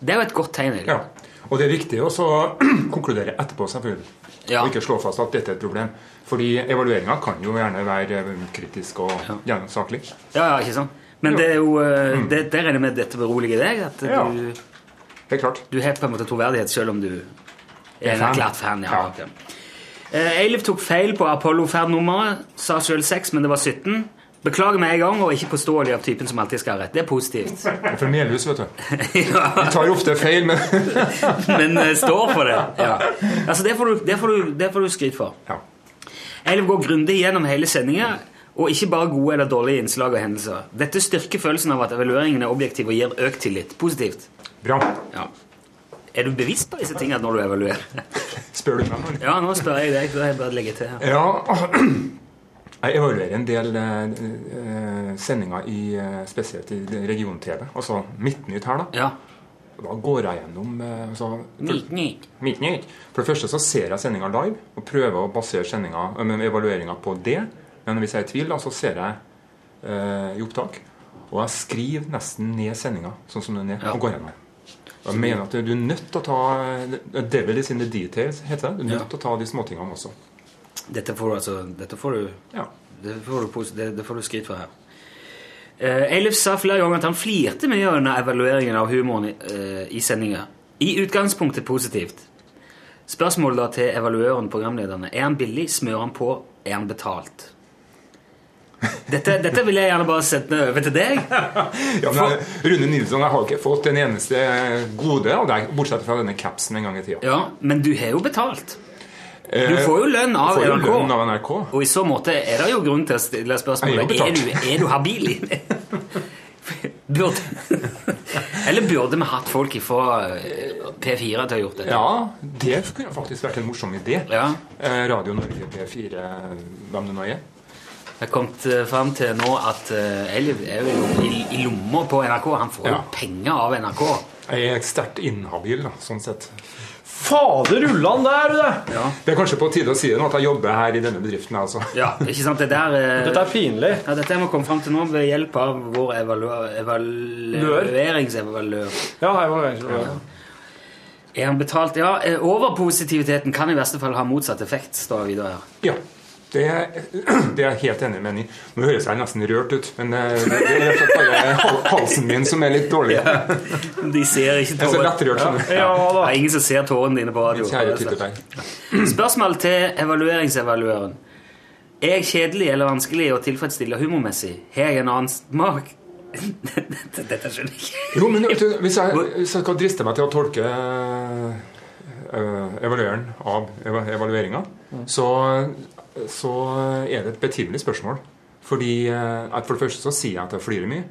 Det er jo et godt tegn. egentlig. Ja. Og det er viktig også å [CLEARS THROAT] konkludere etterpå, selvfølgelig. Ja. Og ikke slå fast at dette er et problem. Fordi evalueringa kan jo gjerne være kritisk og ja. gjennomsaklig. Ja, ja, ikke sant? Men det er jo, eh, det, Der regner jeg med dette beroliger deg? At Ja. du, Helt klart. du har på en måte troverdighet selv om du er en erklært fan? Ja, Ja. Eh, Eilif tok feil på Apollo-ferdnummeret. Sa selv 6, men det var 17. Beklager med en gang, og ikke påståelig av typen som alltid skal ha rett. Det er positivt. For Melhus, vet du. [LAUGHS] ja, Vi tar jo ofte feil, men [LAUGHS] men eh, står for det. Ja. Altså, det får du, det får du, det får du skryt for. ja. Eilif går grundig gjennom hele sendinga, og ikke bare gode eller dårlige innslag og hendelser. Dette styrker følelsen av at evalueringen er objektiv og gir økt tillit. Positivt. Bra. Ja. Er du bevisst på disse tingene når du evaluerer? [LAUGHS] Spør du meg nå? Ja, nå spør jeg deg. Da jeg bare legger til. Ja, [CLEARS THROAT] jeg evaluerer en del eh, sendinger i eh, spesielt i region-TV, altså Midtnytt her, da. Ja. Da går jeg gjennom eh, altså. Midtnytt. For det første så ser jeg sendinga live og prøver å basere sendinga, eh, evalueringa på det. Men hvis jeg er i tvil, da, så ser jeg eh, i opptak. Og jeg skriver nesten ned sendinga sånn som den er, Ja. og går gjennom. Jeg mener at du er nødt til å ta The devil is in the details, heter det. Du er nødt Ja. til å ta de småtingene også. Dette får du altså Dette får du, Ja. det får du, det, det får du skryt for her. Uh, Eilif sa flere ganger at han flirte mye under evalueringen av humoren i, eh, i sendinga. I utgangspunktet positivt. Spørsmålet da til evaluøren, programlederne, er han billig, smører han på, er han betalt? Dette, dette vil jeg gjerne bare sette over til deg. [LAUGHS] Ja, men Rune Nilsson, jeg har ikke fått en eneste gode av deg, bortsett fra denne capsen en gang i tida. Ja, Men du har jo betalt. Du får jo lønn av får jo NRK. lønn av NRK. Og i så måte er det jo grunn til å stille spørsmålet er du, er du habil. [LAUGHS] burde, eller burde vi hatt folk fra P4 til å ha gjort det? Ja, det kunne faktisk vært en morsom idé. Ja. Eh, Radio Norge P4, hvem det nå er. Jeg har kommet eh, fram til nå at uh, er jo i, i lomma på NRK. Han får jo Ja. penger av NRK. Jeg er sterkt inhabil, da, sånn sett. Fader ullan der, du! det. Det er kanskje på tide å si det nå, at jeg jobber her i denne bedriften. altså. Ja, ikke sant? Det der eh, Dette er pinlig. ja, Dette må komme fram til nå ved hjelp av vår evaluer, evalueringsevaluør. Ja, evalueringsevaluør. Ja. Er han betalt? Ja, eh, overpositiviteten kan i verste fall ha motsatt effekt, står det videre her. Ja, det er, [CLEARS THROAT] det er jeg helt enig med henne i. Nå høres jeg nesten rørt ut, men eh, det det er rett og slett bare halsen min som er litt dårlig. De ser ikke Jeg er så tårene. lettrørt, skjønner Ja. Ja Det er ingen som ser tårene dine på radio. [CLEARS THROAT] Spørsmål til evalueringsevaluøren. Er jeg kjedelig eller vanskelig å tilfredsstille humormessig? Har jeg en annen smak? Dette [LAUGHS] dette skjønner jeg ikke. Jo, men du, hvis jeg, hvis jeg skal driste meg til å tolke uh, evalueren av eva evalueringa, så, så er det et betimelig spørsmål. Fordi eh, at For det første så sier jeg at jeg flyr mye.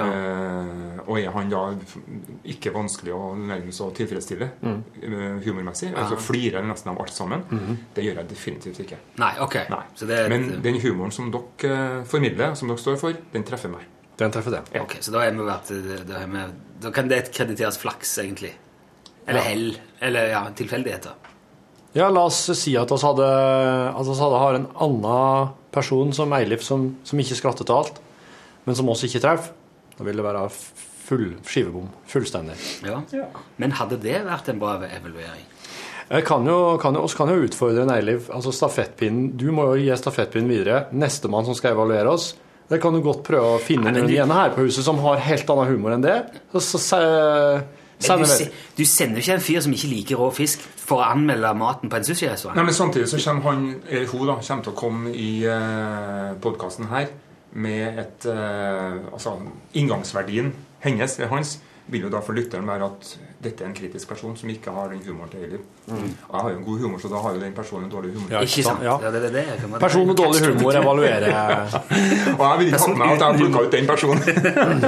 Eh, og er han da ikke vanskelig å nærmest å tilfredsstille mm. humormessig? Altså Flirer jeg nesten av alt sammen? Det gjør jeg definitivt ikke. Nei, ok. Nei. Så det er Men den humoren som dere eh, formidler, som dere står for, den treffer meg. Den treffer det. ok, så da, er vi vært, da, er vi, da kan det krediteres flaks, egentlig. Eller hell. Eller ja, tilfeldigheter. Ja, la oss si at vi hadde, at oss hadde har en annen person som Eilif som, som ikke skrattet til alt, men som oss ikke treffer. Da vil det være full skivebom. Fullstendig. Ja. Men hadde det vært en bra evaluering? Jeg kan jo, kan oss kan jo utfordre en Eilif. Altså stafettpinnen. Du må jo gi stafettpinnen videre. Nestemann som skal evaluere oss. Det kan du godt prøve å finne Nei, men noen igjen her på huset som har helt annen humor enn det. Så, så, se- Men du, du sender jo ikke en fyr som ikke liker rå fisk, for å anmelde maten på en sushirestaurant. Nei, men Samtidig så kommer han, eller hun da, kommer til å komme i eh, podkasten her med et eh, Altså, inngangsverdien hennes, eller hans, vil jo da for lytteren være at dette er en kritisk person som ikke har den humoren til Eilif. Og jeg har jo en god humor, så da har jo den personen en dårlig humor. Ja, Ikke sant? Ja. Ja, det, det, det, Person med dårlig humor evaluerer [LAUGHS] Og jeg vil ikke ha med at jeg har plukka ut den personen.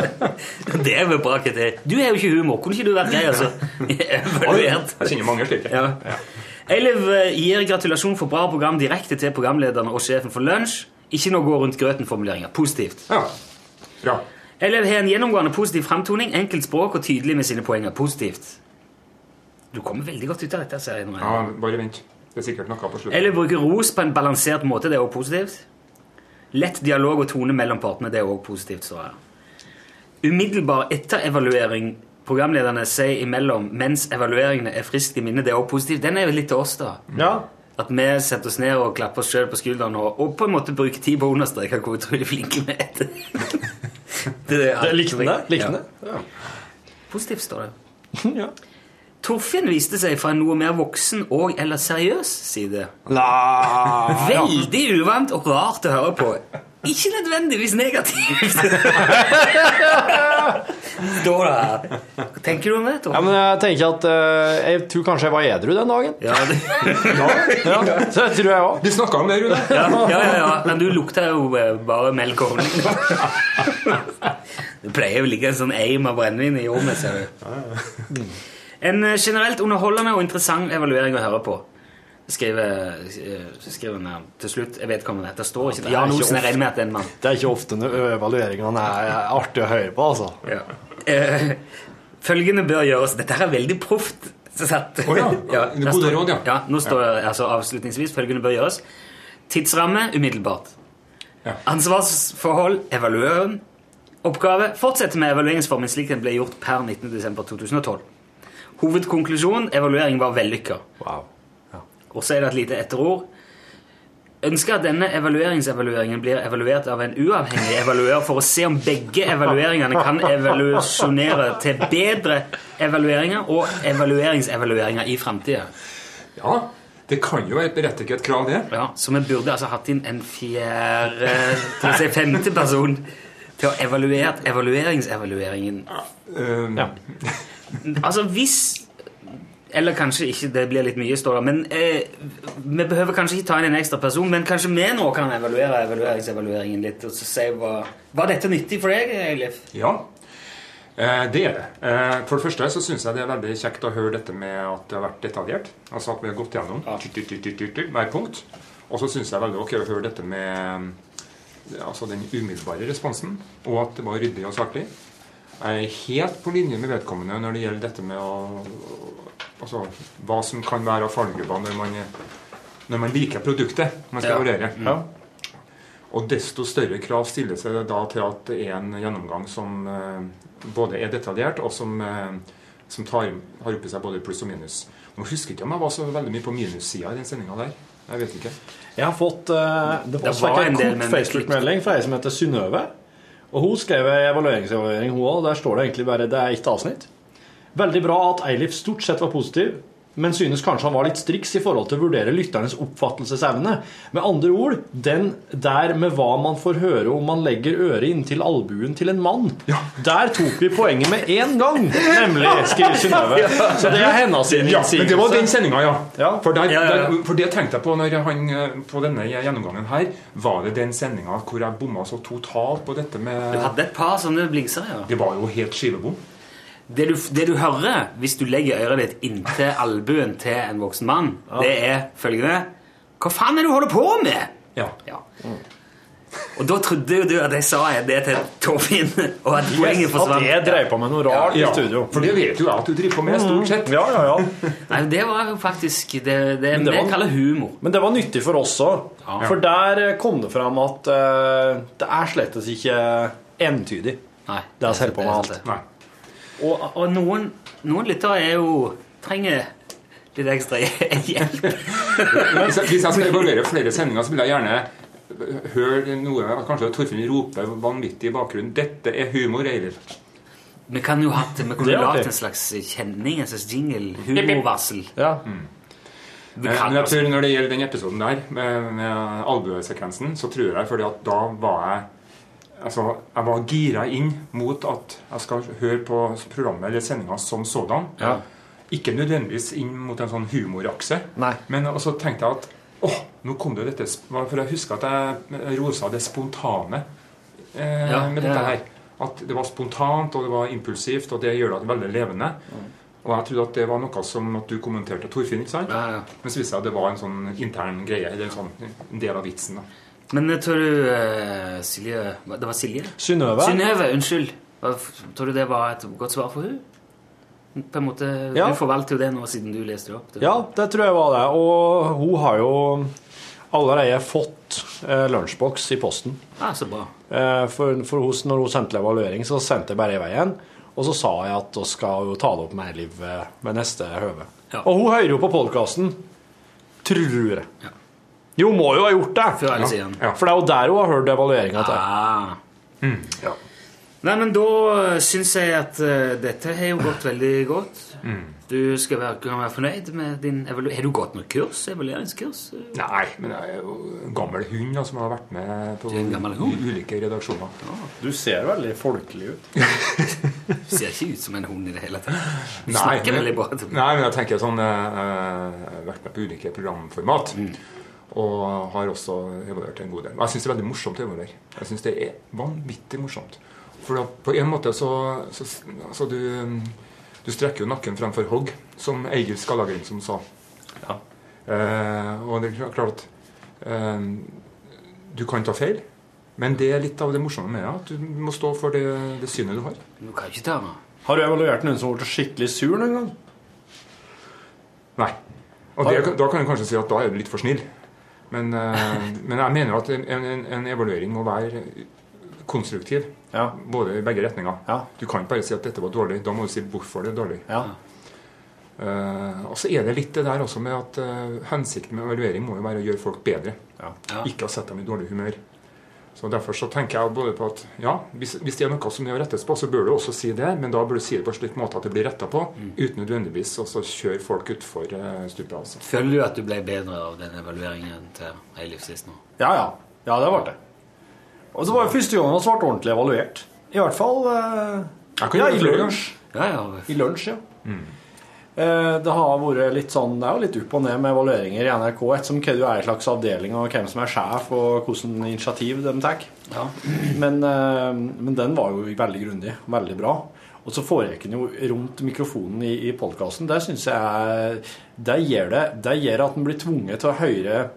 [LAUGHS] Det er vel bra Ketil. Du har jo ikke humor. Kunne ikke du vært grei, altså? [LAUGHS] Evaluert. Jeg kjenner mange slike. Ja. Eiliv eh, gir gratulasjon for bra program direkte til programlederne og sjefen for lunsj. Ikke noe gå rundt grøten-formuleringer. Positivt. Ja. Bra. Eiliv har en gjennomgående positiv fremtoning, enkelt språk og tydelig med sine poenger. Positivt. Du kommer veldig godt ut av dette, ser jeg nå. Ja, bare vent. Det er sikkert noe på slutten. Eller bruke ros på en balansert måte. Det er også positivt. Lett dialog og tone mellom partene. Det er også positivt. Så her. Umiddelbar etterevaluering programlederne sier imellom mens evalueringene er friskt i minne. Det er også positivt. Den er jo litt til oss, da. Ja. At vi setter oss ned og klapper oss sjøl på skulderen og, og på en måte bruker tid på å understreke hvor utrolig flinke vi er. [LAUGHS] [LAUGHS] det er Det likte den det? Likte Ja. det? Positivt står det. [LAUGHS] Ja. Torfinn viste seg fra en noe mer voksen og eller seriøs side. La, [LAUGHS] Veldig uvant og rart å høre på. Ikke nødvendigvis negativt. [LAUGHS] Står det her. Hva tenker du om det, Tom? Ja, men jeg tenker at eh, Jeg tror kanskje jeg var edru den dagen. Ja, det, [LAUGHS] Ja, så jeg tror jeg òg. Vi snakka om det, Rune. ja, ja, ja, ja. Men du lukter jo eh, bare melk og honning. Det pleier jo å ligge en sånn eim av brennevin i rommet, ser du. [LAUGHS] En eh, generelt underholdende og interessant evaluering å høre på. Skriver, eh, skriver han her til slutt. Jeg vet hva det heter. Det står ikke Det er Jan ikke Olsen med at det er en mann. Det er ikke ofte når evalueringene er artig å høre på, altså. Ja. Eh, følgende bør gjøres Dette her er veldig proft. Å ja. [LAUGHS] der Gode står- råd, ja. ja. Nå står det altså avslutningsvis følgende bør gjøres. Tidsramme umiddelbart. Ja. Ansvarsforhold evalueren. Oppgave fortsette med evalueringsformen slik den ble gjort per 19.12.2012. Hovedkonklusjon evaluering var vellykka. Wow. Og så er det et lite etterord. Ønsker at denne evalueringsevalueringen blir evaluert av en uavhengig evaluer for å se om begge evalueringene kan evolusjonere til bedre evalueringer og evalueringsevalueringer i framtida. Ja, det kan jo være et berettiget krav, det. Ja, så vi burde altså hatt inn en fjerde til å si femte person til å evaluere evalueringsevalueringen. Ja. Altså hvis Eller kanskje ikke, det blir litt mye, står det. Men eh, vi behøver kanskje ikke ta inn en ekstra person, men kanskje vi nå kan evaluere evalueringsevalueringen litt og så si hva Var dette nyttig for deg, Eilif? Ja, eh, det er det. Eh, For det første så syns jeg det er veldig kjekt å høre dette med at det har vært detaljert. Altså at vi har gått gjennom Ja. tyt, tyt, tyt, hver punkt. Og så syns jeg veldig ok å høre dette med eh, altså den umiddelbare responsen, og at det var ryddig og saklig. Jeg er helt på linje med vedkommende når det gjelder dette med å Altså hva som kan være av fallgrupper når man, når man liker produktet man skal Ja. evaluere. Ja. Og desto større krav stiller seg da til at det er en gjennomgang som eh, både er detaljert, og som, eh, som tar, har oppi seg både pluss og minus. Nå husker ikke om jeg var så veldig mye på minussida i den sendinga der. Jeg vet ikke. Jeg har fått eh, Det Det var en en del, kort Facebook-melding fra ei som heter Synnøve. Og hun skrev en evalueringsevaluering, hun òg. Der står det egentlig bare det er ett avsnitt. Veldig bra at Eilif stort sett var positiv, men synes kanskje han var litt striks i forhold til å vurdere lytternes oppfattelsesevne. Med andre ord, den der med hva man får høre om man legger øret inntil albuen til en mann. Der tok vi poenget med én gang, nemlig, skriver Synnøve. Så det er hennes Ja, men det var den innsigelse. sendinga, ja. Ja. For, der, Ja, ja, ja. Der, for det tenkte jeg på når han, eh, på denne gjennomgangen her. Var det den sendinga hvor jeg bomma så totalt på dette Du med hadde et par sånne blingser, ja. Det var jo helt skivebom. Det du, det du hører hvis du legger øret ditt inntil albuen til en voksen mann, det er følgende Hva faen er det du holder på med? Ja. Ja. Og da trodde jo du at jeg sa det til Torfinn, og at poenget At jeg dreier på med noe rart i studio. For det vet jo jeg at du driver på med, stort sett. Ja, ja, ja. Nei, det var jo faktisk det, det, det vi var- kaller humor. Men det var nyttig for oss òg. Ja. For der eh, kom det fram at uh, det er slettes ikke entydig. Nei, Det er holder på med alt. Nei. Og, og noen, noen lyttere er jo trenger litt ekstra [LAUGHS] hjelp. Hvis jeg, hvis jeg skal evaluere flere sendinger, så vil jeg gjerne høre noe Kanskje Torfinn roper vanvittig i bakgrunnen. 'Dette er humor, Eilif'. Vi kan jo hatt, vi kunne lagd en slags kjenning, en slags jingle. Humorvarsel. Ja. Vi Eh, Men jeg altså tror når det gjelder den episoden der, med, med albuesekvensen, så tror jeg fordi at da var jeg Altså, jeg var gira inn mot at jeg skal høre på programmet eller sendinga som sådan. Ja. Ikke nødvendigvis inn mot en sånn humorakse. Nei. Men så tenkte jeg at åh, nå kom det jo dette For jeg husker at jeg rosa det spontane eh, Ja, med dette her. At det var spontant, og det var impulsivt, og det gjør det veldig levende. Og jeg trodde at det var noe som at du kommenterte Torfinn, ikke sant? Ja, ja. Men så viste det seg at det var en sånn intern greie, eller en, sånn, en del av vitsen. da. Men jeg tror du uh, Silje Det var Silje? Synnøve. Synnøve, unnskyld. Tror du det var et godt svar for hun? På en måte, Ja. Du forvalter jo det nå siden du leste det opp. Det- Ja, det tror jeg var det. Og hun har jo allerede fått eh, lunsjboks i posten. Ja, så bra. Eh, for for hos, når hun sendte evaluering, så sendte jeg bare i veien. Og så sa jeg at hun skal jo ta det opp med Liv eh, ved neste høve. Ja. Og hun hører jo på podkasten, tror jeg. Jo, må jo ha gjort det! Før eller siden. Ja. For det er jo der hun har hørt evalueringa til. Mm. Ja. Nei, men da syns jeg at uh, dette har jo gått veldig godt. Mm. Du skal være, kan være fornøyd med din evaluering. Har du gått noe kurs? Evalueringskurs? Nei, men jeg er jo en gammel hund da, som har vært med på ulike redaksjoner. Du ser veldig folkelig ut. Du [LAUGHS] ser ikke ut som en hund i det hele tatt. Du snakker men, veldig bra. nei, men jeg tenker sånn eh, Jeg har vært med på ulike programformat. Mm. Og har også evaluert en god del. Jeg syns det er veldig morsomt å evaluere. Jeg synes det er vanvittig morsomt. For på en måte så, så altså du, du strekker jo nakken fremfor hogg, som Eigil Skallagrim som sa. Ja. Eh, og det er klart at eh, du kan ta feil, men det er litt av det morsomme med det. At du må stå for det, det synet du har. Du kan ikke ta meg. Har du evaluert noen som har blitt skikkelig sur noen gang? Nei. Og det, da kan jeg kanskje si at da er du litt for snill. Men, eh, men jeg mener at en, en, en evaluering må være konstruktiv. Ja. Både i begge retninger. Ja. Du kan bare si at dette var dårlig. Da må du si hvorfor det er dårlig. Ja. Uh, og så er det litt det der også med at uh, hensikten med evaluering må jo være å gjøre folk bedre. Ikke å sette dem i dårlig humør. Så Derfor så tenker jeg både på at ja, hvis, hvis det er noe som det å rettes på, så bør du også si det, men da bør du si det på en slik måte at det blir retta på, uten nødvendigvis å så kjøre folk utfor uh, stupet. Altså. Føler du at du ble bedre av den evalueringen til Eilif sist nå? Ja, ja. Ja, det ble det. Og så var det første gangen vi ble ordentlig evaluert. I hvert fall eh, ja, i lunsj. Ja, ja. I lunsj, ja. Eh, Det har vært litt sånn, det er jo litt opp og ned med evalueringer i NRK, ettersom hva du er i slags avdeling, og hvem som er sjef, og hvordan initiativ de tar. ja. Men, eh, men den var jo veldig grundig. Veldig bra. Og så foregikk den jo rundt mikrofonen i, i podkasten. Det syns jeg er- det gjør, det, det gjør at en blir tvunget til å høre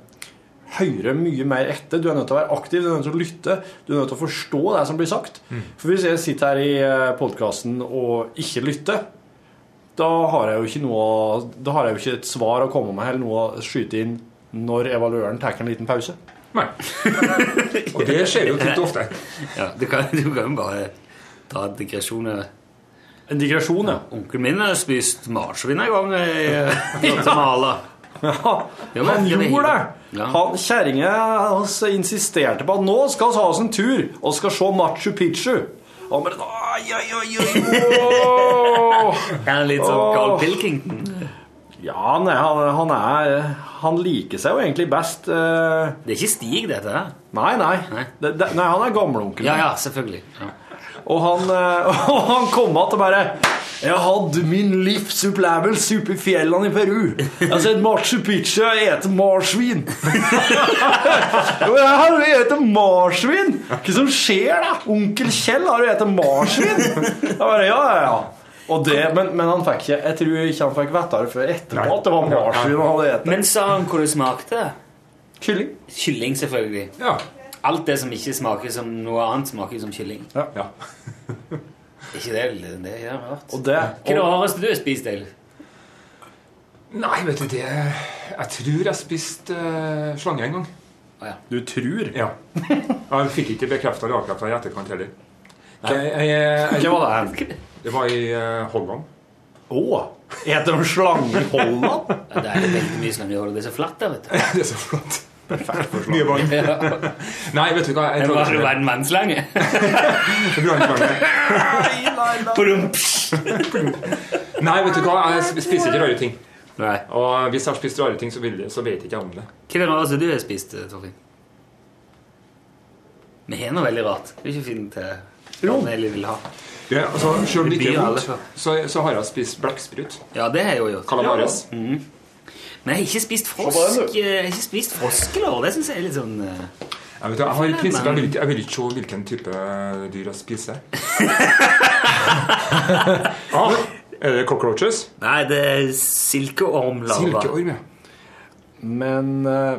høre mye mer etter. Du er nødt til å være aktiv, du er nødt til å lytte. Du er nødt til å forstå det som blir sagt. For hvis jeg sitter her i podkasten og ikke lytter, da har jeg jo ikke noe Da har jeg jo ikke et svar å komme med eller noe å skyte inn når evaluøren tar en liten pause. Nei. [LAUGHS] Og det skjer jo titt og ofte. [LAUGHS] ja du, kan, du kan jo bare ta digresjoner. En digresjon, ja. Onkelen min har spist marsvin en gang i Guatemala. Ja, han gjorde det. Ja. Han Kjerringa hans insisterte på at nå skal vi ha oss en tur og skal se Machu Picchu. Og han bare Oi, oi, oi, oi, Oh. [LAUGHS] Er han litt sånn Åh. Carl Pilkington? Ja, han, han er Han liker seg jo egentlig best uh... Det er ikke Stig, dette. Nei, nei. Nei. Det, det, nei han er gamleonkelen. Ja, ja, selvfølgelig. Ja. Og han, eh, [LAUGHS] og han kom igjen og bare Jeg hadde min livsopplevelse oppe i fjellene i Peru. [LAUGHS] Jeg har sett Machu Picchu og ete marsvin. Jeg har ete marsvin! Hva som skjer, da? Onkel Kjell har jo spist marsvin! Jeg bare, ja, ja, ja. Og det, men, men han fikk ikke Jeg tror ikke han fikk vite det før etterpå at det var marsvin han hadde etter Men sa han hvor det smakte? Kylling. Kylling, selvfølgelig. Ja. Alt det som ikke smaker som noe annet, smaker som kylling. ja. ja. [LAUGHS] ikke det, det er rart? Og det Hva er det rareste du har spist, Eil? Nei, vet du det Jeg tror jeg spiste uh, slange en gang. Du tror? Ja. Jeg fikk ikke bekrefta eller avkrefta i etterkant heller. Jeg, jeg, jeg, Hva var det? [LAUGHS] det var i uh, Holland. Å! Eter de slange i Holland? Ja, det er veldig mye slange i Holland. Det er så flatt der, vet du. [LAUGHS] Det er så flott. Mye vann. [LAUGHS] Nei, vet du hva? Jeg tror Har var en mannslange. [LAUGHS] Nei, vet du hva? Jeg spiser ikke rare ting. Nei. Og hvis jeg har spist rare ting, så, vil, så vet ikke om det. Hva er det rareste du har spist, Torfinn? Vi har noe veldig rart. Det er ikke fint til hva vi vil ha. Ja, altså, selv om det ikke er vondt, så, så har jeg spist blekksprut. Ja, det har jeg jo gjort. Calamares. Men jeg har ikke spist frosk Jeg har ikke spist froskelår. Det syns jeg er litt sånn eh, Jeg, vet, jeg har prinsippet jeg vil, ikke- jeg vil ikke se hvilken type dyr jeg spiser. [LAUGHS] ah, er det cockroaches? Nei, det er silkeormlarver Silkeorm, ja. Men uh,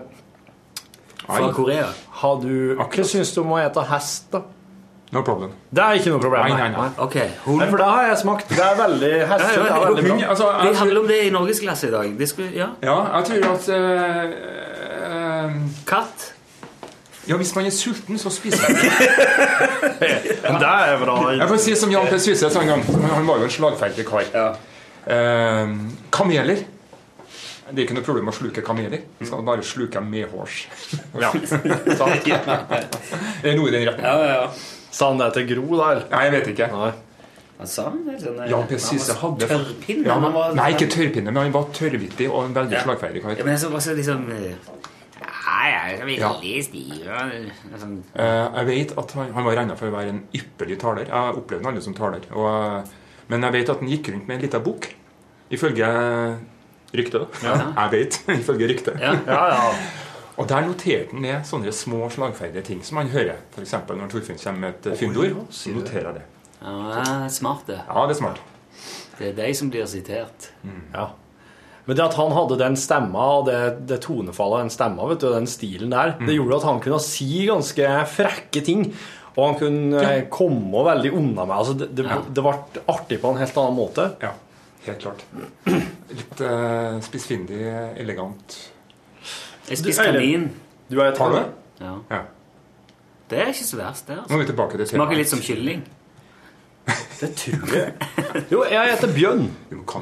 fra Korea. har du Hva syns du om å ete hest, da? No problem. Det er ikke noe problem. Nei, nei, nei. Okay. Nei, for det har jeg smakt. Det er veldig hestekjøtt. er veldig bra. Altså, Det handler om det i norgesklasse i dag. Det skulle, ja. ja, jeg tror at uh, uh, Katt. Ja, hvis man er sulten, så spiser man det. [LAUGHS] Men det er bra. Jeg får si som Jan P. Syse sa en gang. Han var jo en slagferdig kar. Ja. Uh, kameler. Det er ikke noe problem å sluke kameler. Du skal bare sluke dem medhårs. Ja. [LAUGHS] Sant? [LAUGHS] Det er noe i den retningen. Ja, ja, ja. Sa han det til Gro, da? eller? Nei, jeg vet ikke. Nei. Han sa han det? Sånn, eh, Jan P. han Syse hadde Tørrpinne? Ja, han var, Nei, ikke tørrpinne, men han var tørrvittig og en veldig Ja. slagferdig kar. Ja, men så var så liksom Nei, Ja, jeg er veldig stiv sånn. Uh, jeg vet at han, han var regna for å være en ypperlig taler. Jeg opplevde han aldri som taler. Og, eh, men jeg vet at han gikk rundt med en liten bok. Ifølge ryktet, Ja. Jeg vet. [LAUGHS] Ifølge ryktet. Ja. Ja, ja. Og der noterte han ned sånne små slagferdige ting som han hører. F.eks. når Torfinn kommer med et fyndord, så noterer jeg det. Ja, det er smart, det. Ja, det er smart. Det er de som blir sitert. ja. Men det at han hadde den stemma og det, det tonefallet, den stemma, vet du, og den stilen der, det gjorde at han kunne si ganske frekke ting. Og han kunne ja. komme veldig unna med altså det, det, Ja. det ble artig på en helt annen måte. Ja, helt klart. Litt uh, spissfindig, elegant. Jeg spiser kanin. Du er du det? Ja. Ja. Det er ikke så verst, det. Nå altså. er vi tilbake til Smaker litt som kylling. [LAUGHS] Det tror jeg. [LAUGHS] Jo, jeg heter Bjørn.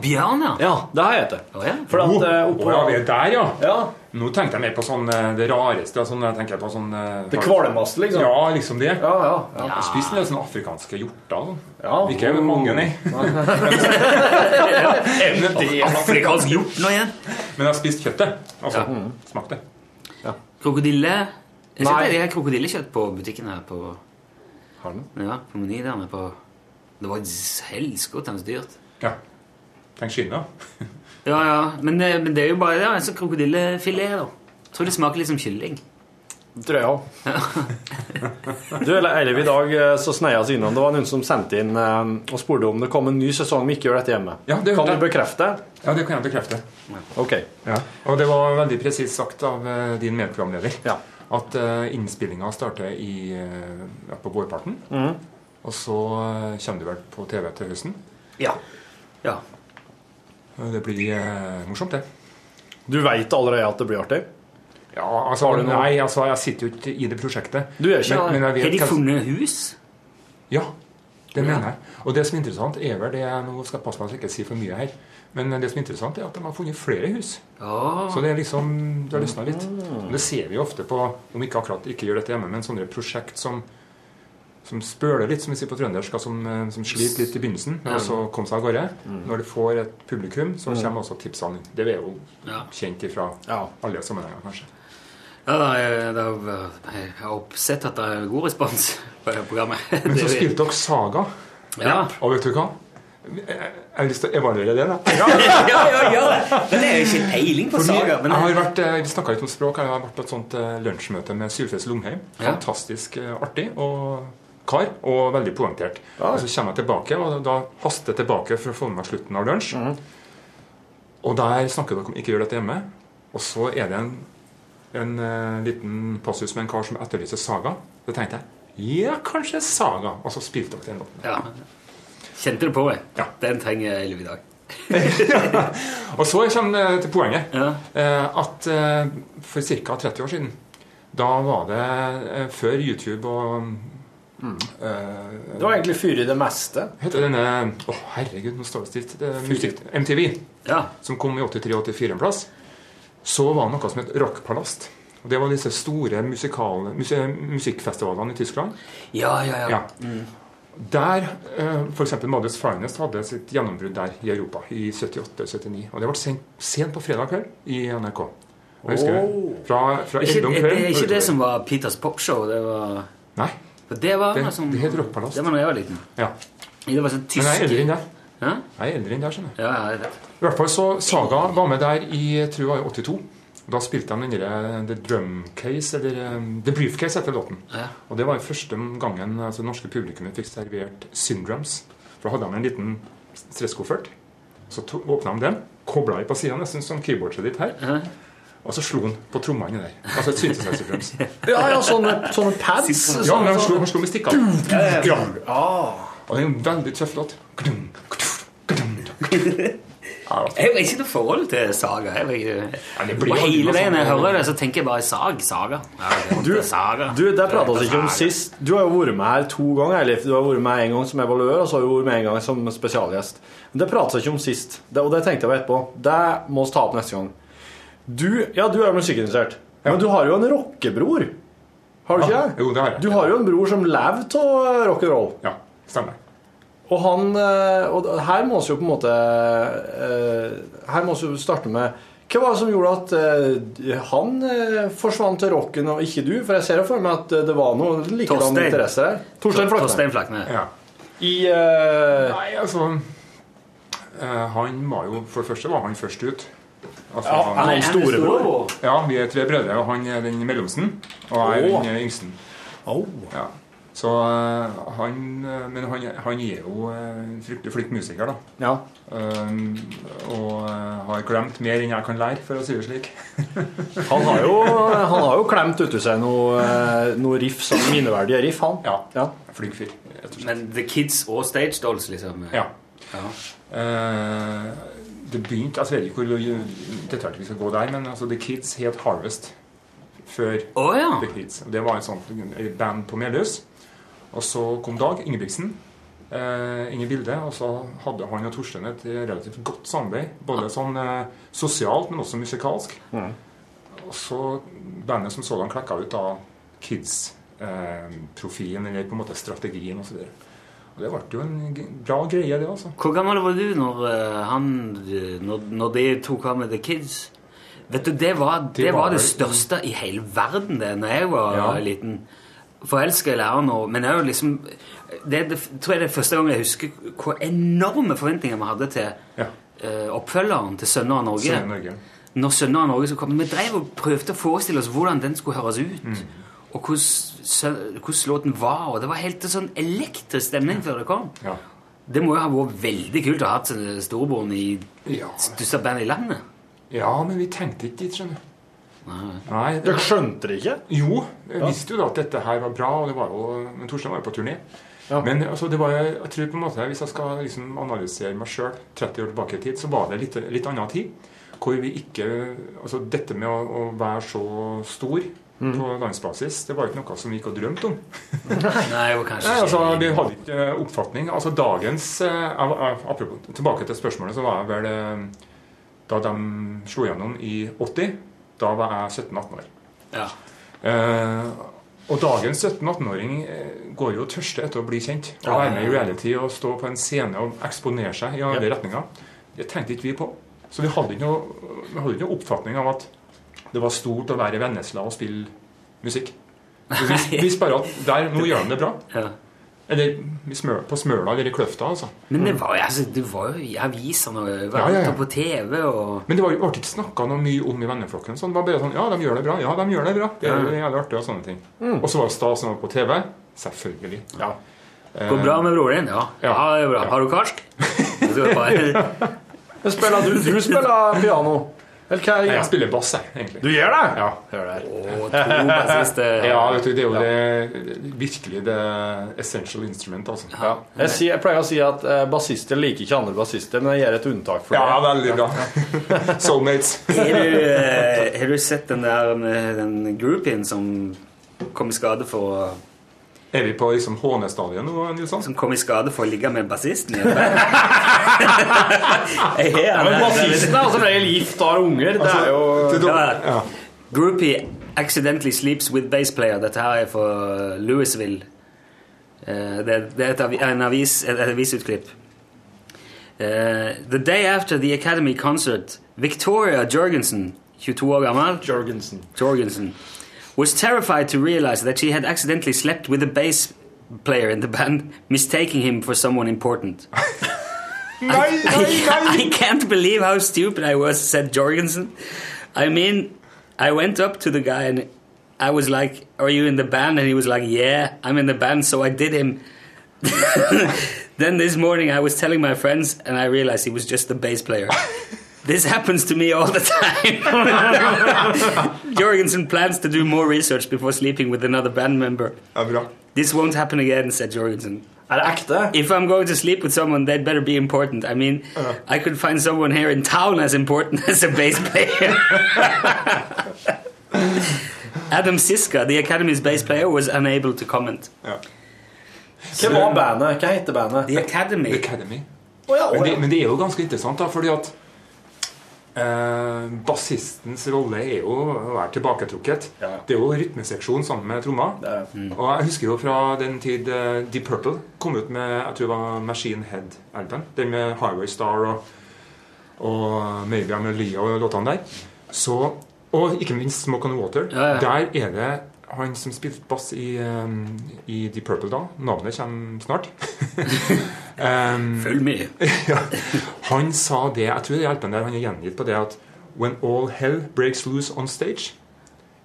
Bjørn, ja. Ja, det har jeg heter. Å, ja. For at eh, oppå ja, vi er der, ja. Ja, Nå tenkte jeg mer på sånn eh, det rareste. Sånn, jeg tenker på sånn eh, Det kvalmeste, liksom. Ja, liksom det. Ja, ja. Jeg spiste spist en del sånne afrikanske hjorter. Sånn. ja. Ikke mange, nei. [LAUGHS] Afrikansk hjort nå igjen. Men jeg har spist kjøttet. Altså, smakt det. Krokodille. Jeg ser det er krokodillekjøtt på butikken her på Har den? Ja, på Meny der med på Det var helskottende dyrt. Ja. Tenk skinnet. Ja, ja. Men, det- men det er jo bare det. Altså krokodillefilet, da. Jeg tror det smaker litt som kylling. Det tror jeg òg. Du, eller Eilev, i dag eh, så sneia oss innom. Det var noen som sendte inn eh, og spurte om det kom en ny sesong vi ikke gjør dette hjemme. Ja, det kan du bekrefte? Ja, det kan jeg bekrefte. Ok. Ja. Og det var veldig presist sagt av eh, din medprogramleder Ja. at uh, innspillinga starter i, uh, på vårparten. Mm. Og så eh, kommer du vel på TV til høsten. Ja. ja. Det blir eh, morsomt, det. Du veit allerede at det blir artig? Ja, altså, Har du noe- Nei, altså, jeg sitter jo ikke i det prosjektet. Du er ikke Men, men Har de funnet hus? Ja, det mener jeg. Og det som er interessant, er vel det Nå skal jeg passe meg så jeg ikke sier for mye her. Men det som er interessant, er at de har funnet flere hus. Ja. Så det er liksom, det har løsna litt. Men det ser vi ofte på, om ikke akkurat ikke gjør dette hjemme, men sånne prosjekt som som spøler litt, som vi sier på trøndersk, som, eh, som sliter litt i begynnelsen, og så komme seg av gårde. Når du får et publikum, så kommer også tipsene. Det er jo Ja. kjent ifra Ja. alle sammenhenger, kanskje. Ja, da, jeg, da, jeg har sett at det er god respons på det programmet. [LAUGHS] Men så spilte dere Saga, Ja. og vet du hva? Jeg har lyst til å evaluere det, da. [LAUGHS] ja, ja, ja. Men det er jo ikke peiling på Fordi saga. Men jeg har vært, eh, Vi snakka litt om språk. Jeg har vært på et sånt eh, lunsjmøte med Sylfes Lomheim. Fantastisk eh, artig og kar, og veldig poengtert. Og Så kommer jeg tilbake, og da haster jeg tilbake for å få med meg slutten av lunsj. Mm. Og der snakker dere om ikke gjør dette hjemme. Og så er det en, en uh, liten passus med en kar som etterlyser Saga. Så tenkte jeg ja, kanskje Saga. Og så spilte dere den låten. ja. Kjente det på meg. Ja. Den trenger jeg i dag. [LAUGHS] Og så kommer det til poenget. Ja. Eh, at eh, for ca. 30 år siden, da var det eh, før YouTube og eh, Det var egentlig fyr i det meste. Heter denne Å, herregud, nå står det stilt. Det musikk, MTV, Ja. som kom i 83-84 en plass. Så var det noe som het Rockpalast. Og Det var disse store musikale, musi musikkfestivalene i Tyskland. Ja, ja, ja. Ja. Der eh, f.eks. Modest Finest hadde sitt gjennombrudd der i Europa i 78-79. Og det ble sendt sent på fredag kveld i NRK. Jeg husker Oh. Fra, fra ikke, er, det er ikke det som var Peters popshow? Det var, Nei. For det var Det- som det het Rockpalast. Det var da jeg var liten. Ja. Det var sånn Men jeg er eldre tysk enn deg. ja? Jeg er eldre enn deg, skjønner du. Ja, ja, jeg vet. I hvert fall så Saga var med der i tror jeg, 82. Da spilte de den derre The Drum Case, eller um, The Briefcase etter låten. Ja. Og det var første gangen altså, det norske publikummet fikk servert Syndrums. For da hadde de en liten stresskoffert. Så åpna de den, kobla i på sida, nesten som keyboardet ditt her. Ja. Og så slo han på trommene der. Altså et synthesizer-drums. [LAUGHS] Ja, ja, sånne, sånne pads. Ja, men han slo, han slo med stikkene. Ja. Ah. Og det er en veldig tøff låt. [LAUGHS] Jeg har ikke noe forhold til Saga. Jeg, jeg, jeg, og hele veien jeg hører det, så tenker jeg bare Sag. Saga. Ja, Du, saga. du, det prata vi ikke om sist. Du har jo vært med her to ganger, Eller, Du har vært med en gang som evaluør, og så har du vært med en gang som spesialgjest. Men det pratet vi ikke om sist, det, og det tenkte jeg på etterpå. Det må vi ta opp neste gang. Du, ja, du er musikkinteressert. Ja. men du har jo en rockebror. Har du ikke det? jo, det har jeg. Du har jo en bror som lever av rock'n'roll. Ja, stemmer. Og han eh, Og her må vi jo på en måte eh, Her må vi jo starte med Hva var det som gjorde at eh, han eh, forsvant til rocken, og ikke du? For jeg ser jo for meg at eh, det var noe likedan interesse der. Torstein Flakne. Torstein Flakne. Ja. I uh... Nei, altså eh, Han var jo For det første var han først ut. Altså, ja, han, Er han storebror? ja, vi er tre brødre, og han er den mellomste. Og jeg er den yngste. Oh. Ja. Så eh, han eh, Men han, han er jo eh, fryktelig flink musiker, da. Ja. Um, og har klemt mer enn jeg kan lære, for å si det slik. [LAUGHS] Han har jo, han har jo klemt uti seg noe, noe riff, som minneverdige riff, han. Ja. Ja. Flink fyr. Men The Kids og Stage Dolls, liksom. Ja. Ja. Eh, det begynte Jeg vet ikke hvor detaljert vi skal gå der, men altså, The Kids het Harvest før oh, ja. The Kids. Det var et sånt band på Meløs. Og så kom Dag Ingebrigtsen eh, inn i bildet, og så hadde han og Torstein et relativt godt samarbeid. Både sånn eh, sosialt, men også musikalsk. Og så bandet som sådan klekka ut da Kids-profilen, eller på en måte strategien osv. Det ble jo en bra greie, det, altså. Hvor gammel var du når eh, han når, når de tok av med The Kids? Vet du, Det var det, Det var det største i hele verden det når jeg var Ja. liten. Forelska i læreren og Men jeg liksom det, det tror jeg det er første gang jeg husker hvor enorme forventninger vi hadde til Ja. uh, oppfølgeren til Sønner av Norge. Sønner Norge. Når Sønner av Norge skulle komme. Vi drev og prøvde å forestille oss hvordan den skulle høres ut. Mm. Og hvordan, låten var. Og det var helt sånn elektrisk stemning før det kom. Ja. Det må jo ha vært veldig kult å ha hatt storebroren i Ja. største band i landet. ja, men vi tenkte ikke dit, skjønner du. Nei, det, Dere skjønte det ikke? Jo, jeg visste jo da at dette her var bra, og det var jo, men Torstein var jo på turné. Ja. Men altså, det var, jeg tror på en måte, hvis jeg skal liksom analysere meg sjøl 30 år tilbake i tid, så var det litt, litt annen tid. Hvor vi ikke Altså dette med å, å være så stor på landsbasis, det var ikke noe som vi gikk og drømt om. [LAUGHS] Nei, det var kanskje Nei, altså, Vi hadde ikke eh, oppfatning. Altså dagens eh, Apropos, tilbake til spørsmålet, så var jeg vel eh, Da de slo gjennom i 80, da var jeg 17-18 år. ja. Eh, og dagens 17-18-åring eh, går jo tørste etter å bli kjent. Å være med i reality og stå på en scene og eksponere seg i alle retninger. Det tenkte ikke vi på. Så vi hadde ikke noe, vi hadde ikke noe oppfatning av at det var stort å være i Vennesla og spille musikk. [LAUGHS] Hvis, visste bare at der, nå gjør han det bra. Ja. Eller smør, på Smøla eller i Kløfta, altså. Men det var, jo- altså, det var jo i avisene og Ja, overalt ja, ja. og på TV og Men det var, ble ikke snakka noe mye om i venneflokken. Sånn, det var bare sånn Ja, de gjør det bra. Ja, de gjør det bra. Det er jo jævlig artig og sånne ting. Og så var det stas når på TV. Selvfølgelig. Ja. Går bra med broren din? Ja. ja. Ja. det er bra. Har du karsk? [LAUGHS] Var Spiller du, du spiller piano? Eller hva? Er jeg spiller bass, jeg, egentlig. Du gjør det? Ja. Hør det. Oh, to bassister. ja, vet du, det er jo det, virkelig det essential instrument, altså. Ja. Jeg, sier, jeg pleier å si at eh, bassister liker ikke andre bassister, men jeg gjør et unntak for Ja, det. veldig bra. [LAUGHS] Soulmates. Har du, eh, har du sett den der med den groupien som kom i skade for å Er vi på liksom hånestadiet nå, Nilsson? som kom i skade for å ligge med bassisten? [LAUGHS] Jeg Ja, men bassisten er altså regel gift og har unger. Det er jo Til Ja, ja. Groupie accidentally sleeps with bass player. Dette her er fra Louisville. Eh, Det, det er en avis, et avisutklipp. Uh, the day after the Academy concert, Victoria Jorgensen, 22 år gammel, Jorgensen. Jorgensen, was terrified to realize that she had accidentally slept with a bass player in the band, mistaking him for someone important. [LAUGHS] Nei, nei! I can't believe how stupid I was, said Jorgensen. I mean, I went up to the guy and I was like, Are you in the band? And he was like, Yeah, I'm in the band. So I did him. [LAUGHS] then this morning I was telling my friends and I realized he was just the bass player. [LAUGHS] This happens to me all the time. [LAUGHS] Jorgensen plans to do more research before sleeping with another band member. Ja, bra. This won't happen again, said Jorgensen. Er det ekte? If I'm going to sleep with someone, they'd better be important. I mean, I could find someone here in town as important [LAUGHS] as a bass player. [LAUGHS] Adam Siska, the Academy's bass player, was unable to comment. Ja. Hva var bandet? Hva heter bandet? The Academy. The Academy. Oh, ja, oh, Men det, ja. men det er jo ganske interessant, da, fordi at eh, bassistens rolle er jo å være tilbaketrukket. Ja. Det er jo rytmeseksjon sammen med trommer. Er- Og jeg husker jo fra den tid uh, Deep Purple kom ut med jeg tror det var Machine Head-alben. Den med Highway Star og, og Maybe I'm a og låtene der. Så, og ikke minst Smoke on the Water. Ja, ja. Der er det han som spilte bass i, um, i Deep Purple da. Navnet kommer snart. [LAUGHS] [LAUGHS] um, Følg med. [LAUGHS] ja. Han sa det Jeg tror det hjelper der han er gjengitt på det at When all hell breaks loose on stage,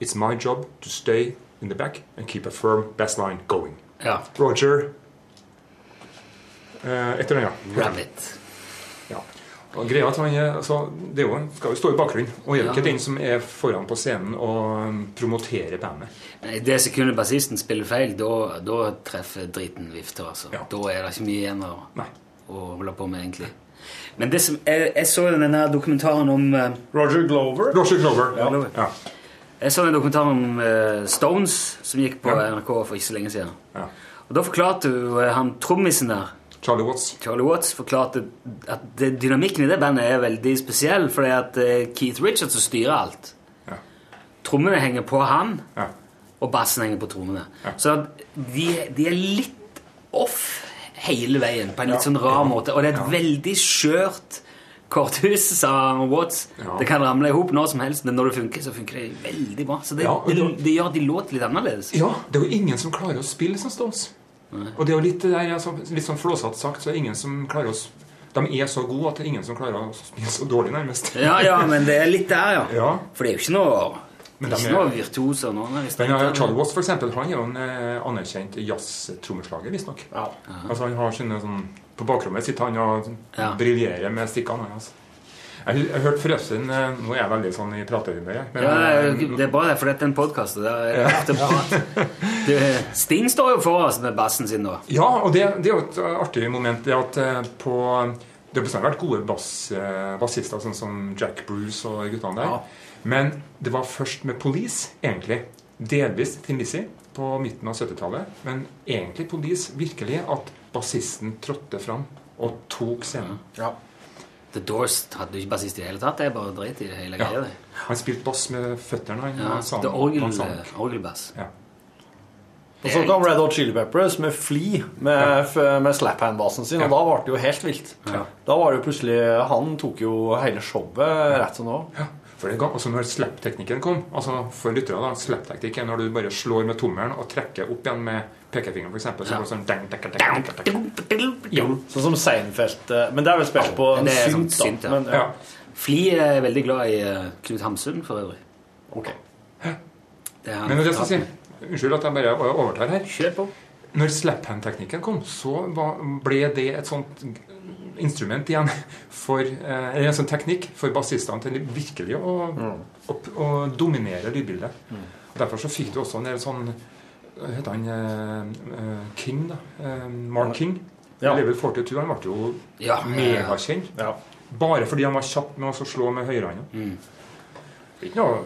it's my job to stay in the back and keep a firm bass line going. Ja. Roger eh, Et eller annet. Rabbit. Ja. Og greia at han er, altså, det er jo, han skal jo stå i bakgrunnen, og er jo Ja. ikke den som er foran på scenen og um, promoterer bandet. I Det sekundet bassisten spiller feil, da, da treffer driten vifter. Altså. Ja. Da er det ikke mye igjen å, å holde på med, egentlig. Men det som, jeg, jeg så denne dokumentaren om uh, Roger Glover? Roger Glover. Ja. Ja. Jeg så en dokumentar om uh, Stones som gikk på Ja. NRK for ikke så lenge siden. Ja. Og Da forklarte jo uh, han trommisen der, Charlie Watts. Charlie Watts, forklarte at det, dynamikken i det bandet er veldig spesiell, fordi at Keith Richards som styrer alt. Ja. Trommene henger på han, Ja. og bassen henger på trommene. Ja. Så de, de er litt off hele veien, på en litt sånn rar måte. Og det er et veldig skjørt korthus, sa Watts. Det kan ramle i hop når som helst, men når det funker, så funker det veldig bra. Så det, Ja, det, det- det gjør at de låter litt annerledes. Ja, det er jo ingen som klarer å spille som Stones. Og det er jo litt, det der, altså, litt sånn flåsete sagt, så er det ingen som klarer å De er så gode at det er ingen som klarer å spille så dårlig, nærmest. Ja, ja, men det er litt der, ja. Ja. For det er jo ikke noe, Men de er- virtuoser nå. Men ja, Watts, for eksempel, han er jo en eh, anerkjent jazztrommeslager, visstnok. Ja. Altså, han har sine sånn På bakrommet sitter han og Ja. briljerer med stikkene. Altså. Jeg, jeg hørte forresten eh, Nå er jeg veldig sånn i praterummet. men, Ja, eh, det er bra, det, for dette er en podkast. Ja. [LAUGHS] Sting står jo for oss med bassen sin nå. Ja, og det, det er jo et artig moment. Det at eh, på Det har bestandig vært gode bass, eh, bassister, sånn som Jack Bruce og guttene der. Ja. Men det var først med Police, egentlig. Delvis til Missy på midten av 70-tallet. Men egentlig Police virkelig at bassisten trådte fram og tok scenen. Ja. The Doors hadde jo ikke bassist i det hele tatt. Det er bare dreit i det hele Ja. greia. det. Han spilte bass med føttene. Han, Ja, han sang- det orgel, han sang. orgelbass. Ja. Og så kom Red Hot Chili Peppers med Flea med, ja. med slap-hand-bassen sin, og da ble det jo helt vilt. Ja. Da var det jo plutselig Han tok jo hele showet rett som nå. Ja, for det ga, altså Når slap-teknikken kom altså For lyttere da, slap-teknikk er når du bare slår med tommelen og trekker opp igjen med pekefingeren, f.eks. Så Ja. sånn dang, dang, dang, dang, dang. Ja. Sånn som Seinfeld eh, Men det er vel spilt på er synt, sånn synt, ja. Men, Ja. Fli er veldig glad i uh, Knut Hamsun, for øvrig. ok. Det er Men det skal jeg si Unnskyld at jeg bare overtar her. Kjør på. Når slap-hand-teknikken kom, så ble det et sånt instrument igjen for eh, Eller en sånn teknikk for bassistene til virkelig å, å, å dominere lydbildet. Og Derfor så fikk du også en del sånn hva Heter han eh, eh, King, da? Mark King. Ja. Level 42. Han ble jo Ja, megakjent. Ja. Bare fordi han var kjapp med å slå med høyrehånda. Mm. Ikke noe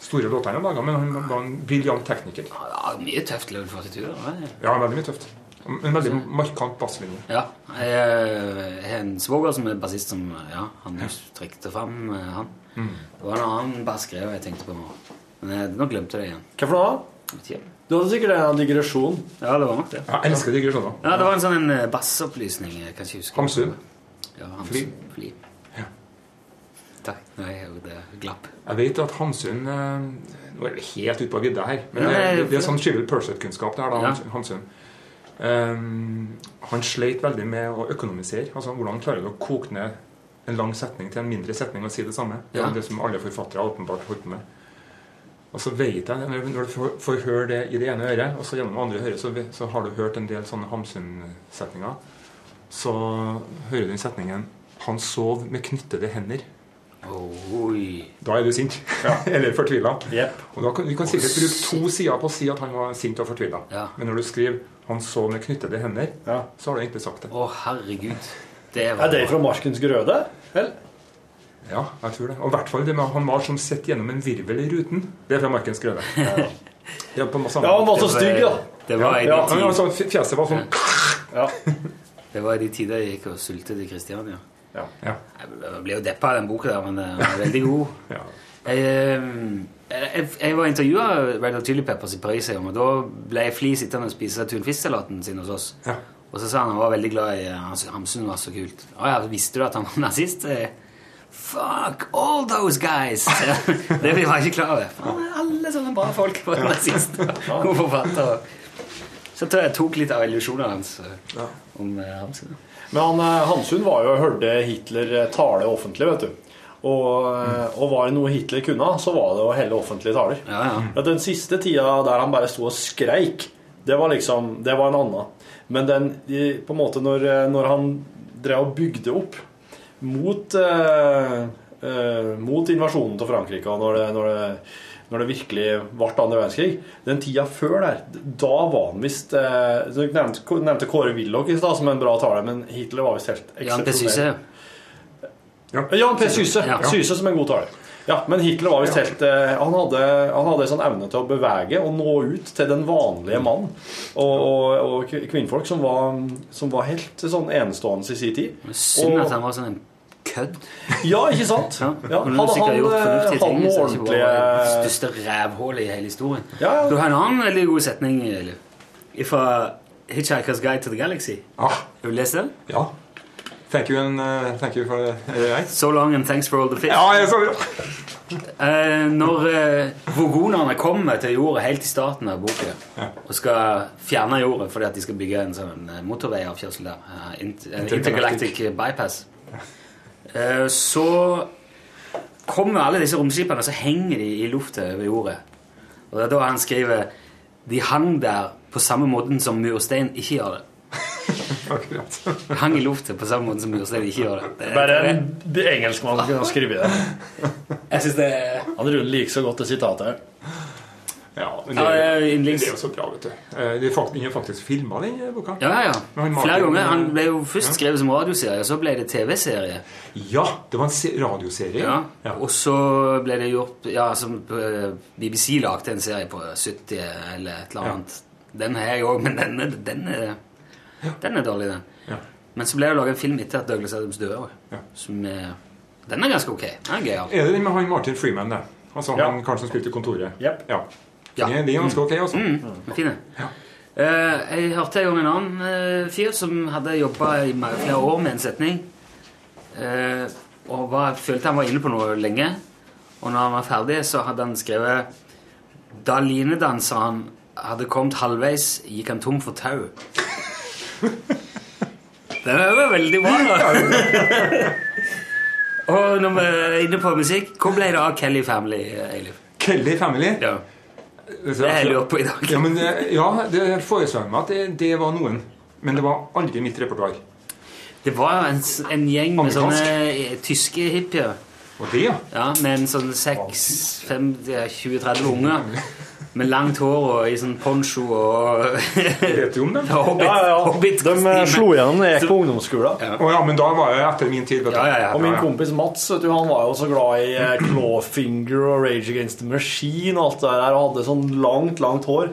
store låter han laga, men han var en briljant tekniker. Ja, mye tøft level 42. da. Ja, veldig mye tøft. En veldig markant basslinje. Ja. Jeg har en svoger som er bassist som Ja, han trykte fram eh, han. Mm. Det var en annen bassgreie jeg tenkte på nå. Men jeg, nå glemte jeg det igjen. Hva for noe? Du hadde sikkert en digresjon. Ja, det var nok det. Jeg elsker digresjoner. Ja, det var en sånn en eh, bassopplysning. Jeg kan ikke huske. Hamsun. Ja, Hamsun. Fli. Fli. Ja. Takk. Nei, jo, det glapp. Jeg vet at Hamsun eh, Nå er vi helt ute på vidda her, men Ja, det, nei, det, det er sånn Trivial Perset-kunnskap det her da, Ja. Hamsun- han sleit veldig med å økonomisere. altså Hvordan klarer du å koke ned en lang setning til en mindre setning og si det samme? Det er Ja. det som alle forfattere åpenbart holdt på med. Og så vet jeg, når når du får, får høre det i det ene øret, og så gjennom det andre øret, så, så har du hørt en del sånne Hamsun-setninger. Så hører du den setningen 'Han sov med knyttede hender'. Oi. Da er du sint. [LAUGHS] Eller fortvila. Yep. Og da kan, du kan sikkert bruke to sider på å si at han var sint og fortvila. Ja. Men når du skriver 'han så med knyttede hender', Ja. så har du egentlig sagt det. Å, herregud. Det Er det fra Markens grøde? Vel? Ja, jeg tror det. Og i hvert fall det med han var som sett gjennom en virvel i ruten. Det er fra Markens grøde. Ja, [LAUGHS] Ja, han var så stygg, da. Det var, Ja, men tid- altså, fjeset var sånn Ja. [LAUGHS] det var i de tider jeg gikk og sultet i Kristiania. Ja. Ja. Jeg ble jo deppa av den boka der, men den var veldig god. [LAUGHS] Ja. Jeg, eh, jeg, jeg var intervjua Red Hot Chili Peppers i Paris og da ble jeg fli sittende og spise tunfisksalaten sin hos oss. Ja. Og så sa han han var veldig glad i Hans- Hamsun var så kult. Å ja, visste du at han var [LAUGHS] nazist? Eh, Fuck all those guys! [LAUGHS] det var jeg ikke klar over. Faen, Alle sånne bra folk var nazister God [LAUGHS] forfatter. Så jeg tror jeg tok litt av illusjonene hans om Hamsun. Men han, Hamsun var jo, hørte Hitler tale offentlig, vet du. Og, eh, og var det noe Hitler kunne, så var det å helle offentlige taler. Ja, ja. Den siste tida der han bare sto og skreik, det var liksom, det var en annen. Men den, på en måte når, eh, når han drev og bygde opp mot, eh, eh, mot invasjonen til Frankrike, og når det, når det, når det virkelig ble andre verdenskrig, den tida før der, da var han visst eh, Du nevnte, nevnte Kåre Willoch i stad som en bra taler, men Hitler var visst helt eksepsjonell. Jan P. Syse. Ja. Syse som en god taler. Ja, men Hitler var visst helt eh, Han hadde, han hadde sånn evne til å bevege og nå ut til den vanlige mann og, og, og kvinnfolk som var, som var helt sånn enestående i sin tid. Synd Og- at han var sånn en kødd. Ja, ikke sant? Ja, Ja, han ting. noe så ikke bare ordentlige største rævhullet i hele historien. Ja, ja. Du har en annen veldig god setning fra Hitchhiker's Guide to the Galaxy. Ah, Har du lest den? ja. Thank you, and, uh, thank you for det right? So long and thanks for all the fish. Ja, jeg så uh, [LAUGHS] når uh, vogonerne kommer til jorda helt i starten av boka og skal fjerne jorda fordi at de skal bygge en sånn eh, motorveiavkjørsel der, uh, inter intergalactic bypass, uh, så kommer alle disse romskipene, og så henger de i lufta over jorda. Og det er da han skriver De hang der på samme måten som murstein ikke gjør det. [LAUGHS] Akkurat. Hang i lufta på samme måte som murstein ikke gjør det. det, Bare det en engelskmann kunne ha skrevet det. jeg synes det Han ruller like så godt det sitatet her. Ja, men Ja, det, det er det er jo så bra, vet du. De Det er faktisk, er faktisk filma, den eh, boka. Ja, ja, Flere ganger. Han ble jo først skrevet som radioserie, og så ble det TV-serie. Ja, det var en radioserie. Ja. Ja. Og så ble det gjort Ja, som eh, BBC lagde en serie på 70 eller et eller annet. Den har jeg òg, men den, er- den, er, den er dårlig, den. Ja. Men så ble det laga en film etter at Douglas Adams døde òg. Ja. Som Den er ganske ok. Den er gøyal. Er det den med han Martin Freeman, det? Altså Ja. han karen som spilte i Kontoret? Yep. Ja. Ja. De, er- de er ganske ok, altså. Mm, den er fin, den. Eh, jeg hørte en gang en annen uh, fyr som hadde jobba i flere år med en setning. Uh, og var, følte han var inne på noe lenge. Og når han var ferdig, så hadde han skrevet Da linedanseren hadde kommet halvveis, gikk han tom for tau. [LAUGHS] Den er jo veldig bra, da. [LAUGHS] og når vi er inne på musikk, hvor ble det av Kelly Family, Eilif? Kelly Family. Ja. Det holder jeg på i dag. Ja, men, eh, ja, det foreslo meg at det, det var noen. Men det var aldri mitt repertoar. Det var en, en gjeng med Amerikansk. sånne tyske hippier. Og det, ja. Ja, med en sånn 6-20-30 unger. Med langt hår og i sånn poncho og Vet du om dem? [LAUGHS] Hobbit, Ja, ja, ja. hobbit De eh, slo igjennom når jeg gikk på ungdomsskolen. Å ja, men da var jeg etter min tid. Vet du. Ja, ja, ja. Og min kompis Mats vet du, han var jo så glad i eh, Clawfinger og Rage Against the Machine og alt det der, og hadde sånn langt, langt hår.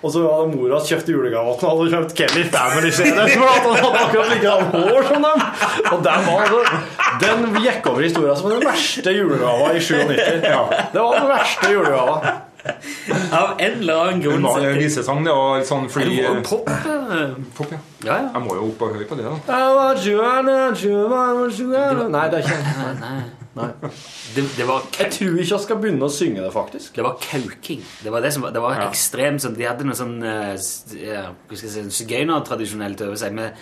Og så hadde mora kjøpt julegave til han hadde kjøpt Kelly Family Series. for at han hadde akkurat likedan hår som dem. Og den, var, altså- den gikk over i historien som den verste julegava i 97. Ja, det var den verste julegava. [LAUGHS] Av en eller annen Det grunn var så- en visesang, det var sånn Det var eh, pop. eh, pop, ja. Ja, ja. Jeg må jo opp og høre på det, da. Want- Nei, det er ikke Nei. Nei. Det, det var Jeg tror ikke jeg skal begynne å synge det, faktisk. det var kauking. Det var, det som, det var Ja. ekstremt sånn, De hadde noe sånn eh, ja, si, sigøynertradisjonelt over seg, med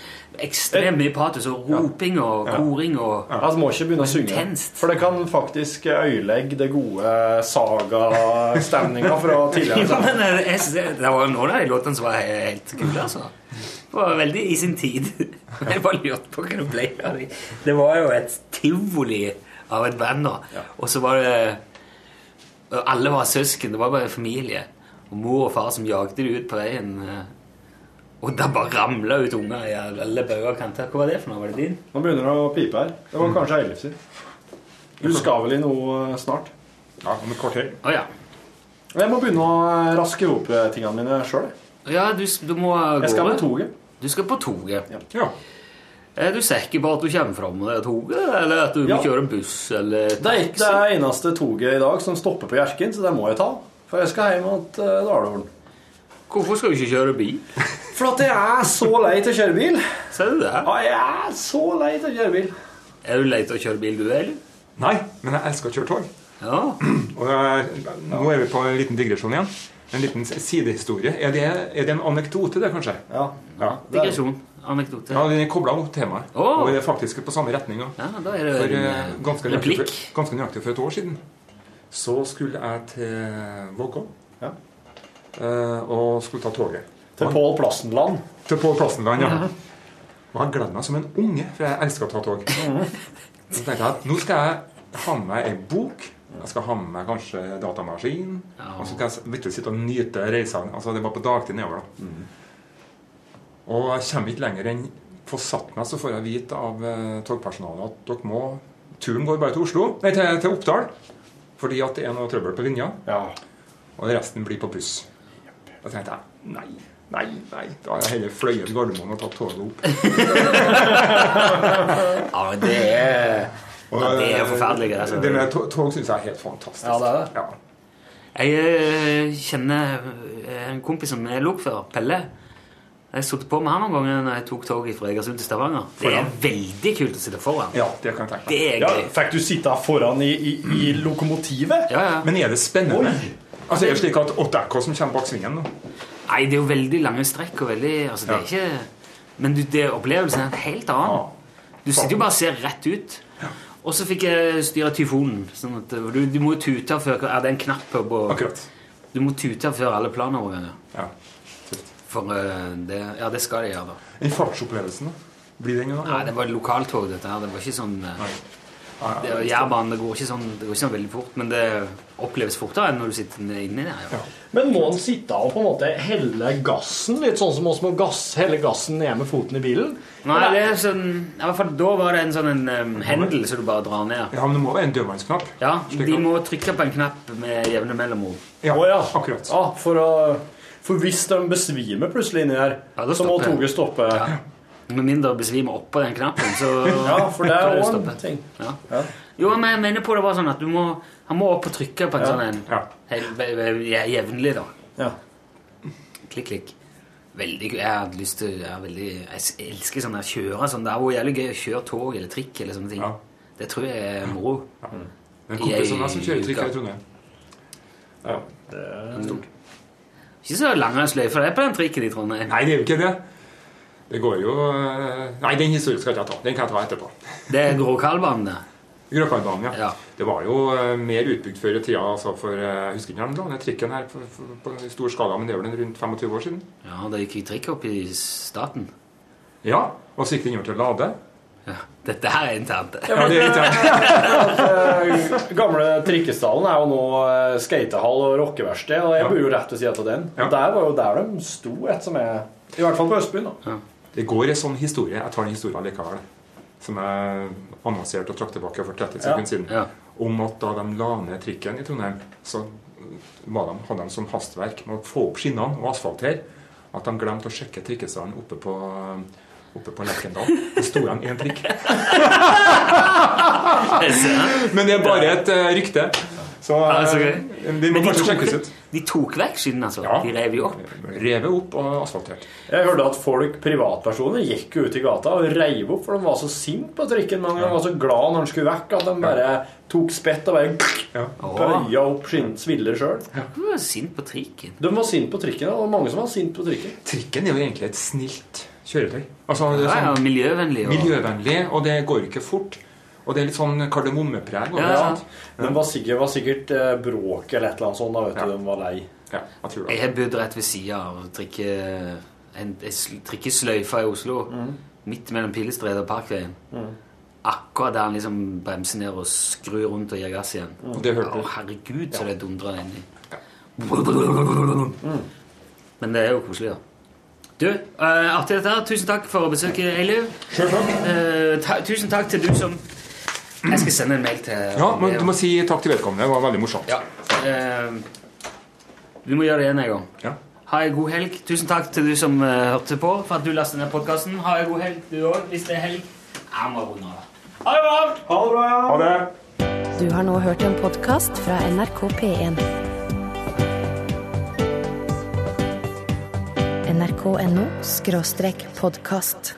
ekstremt mye patos og roping og koring og Jeg må ikke begynne å synge. Intenst. For det kan faktisk øyelegge det gode sagastemninga fra Jo, tidligere. men eh, jeg synes det, var noen av de låtene som var helt kule, altså. Det var veldig i sin tid. [LAUGHS] Jeg bare lurte på hva det ble av de. Det var jo et tivoli av et band. da. Og så var det Alle var søsken. Det var bare en familie. Og mor og far som jagde de ut på veien. eh, Og det bare ramla ut unger i alle bauger og kanter. Hva var det for noe? Var det din? Nå begynner det å pipe her. Det var kanskje Eilif sin. Du skal vel i noe eh, snart? Ja, om et kvarter. Oh, ja. Jeg må begynne å eh, raske opp eh, tingene mine sjøl. Ja, du, du må gå Jeg skal på toget. Du skal på toget. Ja. Er du sikker på at du kommer fram med det toget, eller at du Ja. må kjøre en buss eller Det er ikke det eneste toget i dag som stopper på Hjerkinn, så det må jeg ta. For jeg skal hjem til uh, Dalålen. Hvorfor skal du ikke kjøre bil? [LAUGHS] For at jeg er så lei til å kjøre bil. Ser du det? Ja, jeg er så lei til å kjøre bil. Er du lei til å kjøre bil, du, eller? Nei, men jeg elsker å kjøre tog. Ja. Og er, nå er vi på en liten digresjon igjen. En liten sidehistorie. Er det, er det en anekdote, det, kanskje? Ja. Ja, Digresjon. Anekdote. ja den er kobla mot temaet. Oh. Og det er faktisk på samme retning. Ja, da er det For en eh, eh, ganske replikk. Nøyaktig, ganske nøyaktig for et år siden så skulle jeg til Vågå. Ja. Eh, og skulle ta toget. Til Pål Plassenland. Til Pål Plassenland, ja. Og jeg gleder meg som en unge, for jeg elsker å ta tog. Så tenkte jeg at nå skal jeg ha med meg ei bok. Jeg skal ha med meg kanskje datamaskin. Og så kan jeg virkelig sitte og nyte reisene. Altså, det var på dagtid nedover, da. Og jeg kommer ikke lenger enn få satt meg, så får jeg vite av eh, togpersonalet at dere må Turen går bare til Oslo, nei, til, til Oppdal. Fordi at det er noe trøbbel på linja. Ja. Og resten blir på buss. Da tenkte jeg nei, nei, nei. Da har jeg heller fløyet til Gardermoen og tatt toget opp. [LAUGHS] Ja, det er Og, ja, Det er jo forferdelig. Altså. Det med tog, tog syns jeg er helt fantastisk. Ja, det er det. Ja. Jeg eh, kjenner eh, en kompis som er lokfører, Pelle. Jeg satt på med han noen ganger når jeg tok toget fra Egersund til Stavanger. Det er veldig kult å sitte foran. ja, det kan jeg tenke meg. Det er Ja, fikk du sitte foran i, i, i lokomotivet? Ja, ja. Men er det spennende? Altså, er det slik at Ott Echo som kommer bak svingen nå? Nei, det er jo veldig lange strekk og veldig Altså, det er ikke Men du, det, opplevelsen er en helt annen. Du sitter jo bare og ser rett ut. Og så fikk jeg styre tyfonen. Sånn at du, du må tute før Er det en knapp på på- Akkurat. Du må tute før alle planoverganger. Ja. Tøft. For eh, det, ja, det skal de gjøre, da. Den fartsopplevelsen, da? Blir det ingen jo Nei, det var lokaltog, dette her. Det var ikke sånn eh, Nei. Ja, det, ja, Jærbanen det går ikke sånn Det går ikke sånn veldig fort, men det oppleves fortere enn når du sitter inni der. Ja. Men må en sitte og på en måte helle gassen, litt sånn som oss må gass, helle gassen ned med foten i bilen? Nei, det er sånn i hvert fall Da var det en sånn en um, hendel som du bare drar ned. Ja, men det må være en dødvannsknapp. Ja, De må trykke på en knapp med jevne mellomrom. Ja, oh, ja. akkurat. Ah, for, å, for hvis de besvimer plutselig inni her, Ja, så må toget stoppe. Ja, Med mindre besvimer oppå den knappen, så [LAUGHS] for det er òg en ting. Ja. Ja. Jo, men jeg mener på det var sånn at du må Han må opp og trykke på en Ja. sånn en Ja. jevnlig, da. Ja. Klikk, klikk. Veldig. Jeg hadde lyst til Jeg, veldig, jeg elsker sånn der kjøre sånn. Det er jo jævlig gøy å kjøre tog eller trikk eller sånne ting. Ja. Det tror jeg er moro. En kompis av meg som kjører trikk her i Ja. Trondheim. Ja, det er stort. Ikke så lange sløyfer det er på den trikken i Trondheim. Nei, det er jo ikke det. Det går jo eh, Nei, den historien skal jeg ikke ta. Den kan jeg ta etterpå. Det er Gråkallbanen, det. Gråkallbanen, ja. Ja. Det var jo eh, mer utbygd før i tida. Altså for, eh, jeg husker ikke den de trikken her på, på, på stor skala, men det er vel rundt 25 år siden. Ja, det gikk trikk opp i staten. Ja, Og så gikk den over til Lade. Ja. Dette her er internt. Ja, det er ikke [LAUGHS] Eh, Gamle Trikkestallen er jo nå eh, skatehall og rockeverksted, og jeg bor jo rett ved siden av den. Ja. Og Der var jo der de sto, et som er I hvert fall på Østbyen. da. Det går en sånn historie. Jeg tar den historien likevel. Som jeg annonserte og trakk tilbake for 30 Ja. sekunder siden. Ja. Om at da de la ned trikken i Trondheim, så var de, hadde de sånn hastverk med å få opp skinnene og asfaltere at de glemte å sjekke trikkestanden oppe på Oppe på Lerkendal. [LAUGHS] Det sto igjen én trikk. Men det er bare et eh, rykte. Så Ja, så gøy. eh, må kanskje sjekkes ut. De tok vekk skinnene, altså? Ja. De rev jo opp? Revet opp og asfaltert. Jeg hørte at folk, privatpersoner, gikk jo ut i gata og reiv opp, for de var så sinte på trikken. Mange de var så glad når den skulle vekk, at de bare tok spett og bare Ja. bøya opp sviller sjøl. De var sint på trikken. De var sinte på trikken, og mange som var sinte på trikken. Trikken er jo egentlig et snilt kjøretøy. Altså, det er Ja, ja, sånn miljøvennlig. Og, miljøvennlig, og det går ikke fort. Og det er litt sånn kardemommepreg. Ja, det, ja. sant? Var sikkert, var sikkert eh, bråk eller et eller annet sånt. Da vet Ja. du, de var lei. Ja, jeg tror Jeg har bodd rett ved sida av trikkesløyfa i Oslo. Mm. Midt mellom Pilestredet og Parkveien. akkurat der han liksom bremser ned og skrur rundt og gir gass igjen. Det hørte du. Å, herregud, så det dundrer inni. Men det er jo koselig, da. Du, uh, artig dette her. Tusen takk for besøket, Eiliv. Takk. Eh, ta, tusen takk til du som Jeg skal sende en mail til Ja, men du må si takk til vedkommende. Det var veldig morsomt. Ja. Eh, du må gjøre det igjen en gang. Ja. Ha en god helg. Tusen takk til du som eh, hørte på, for at du lastet ned podkasten. Ha en god helg, du òg, hvis det er helg. Jeg må runde av. Ha det bra! Ha det. Du har nå hørt en podkast fra NRK P1. nrk.no podkast.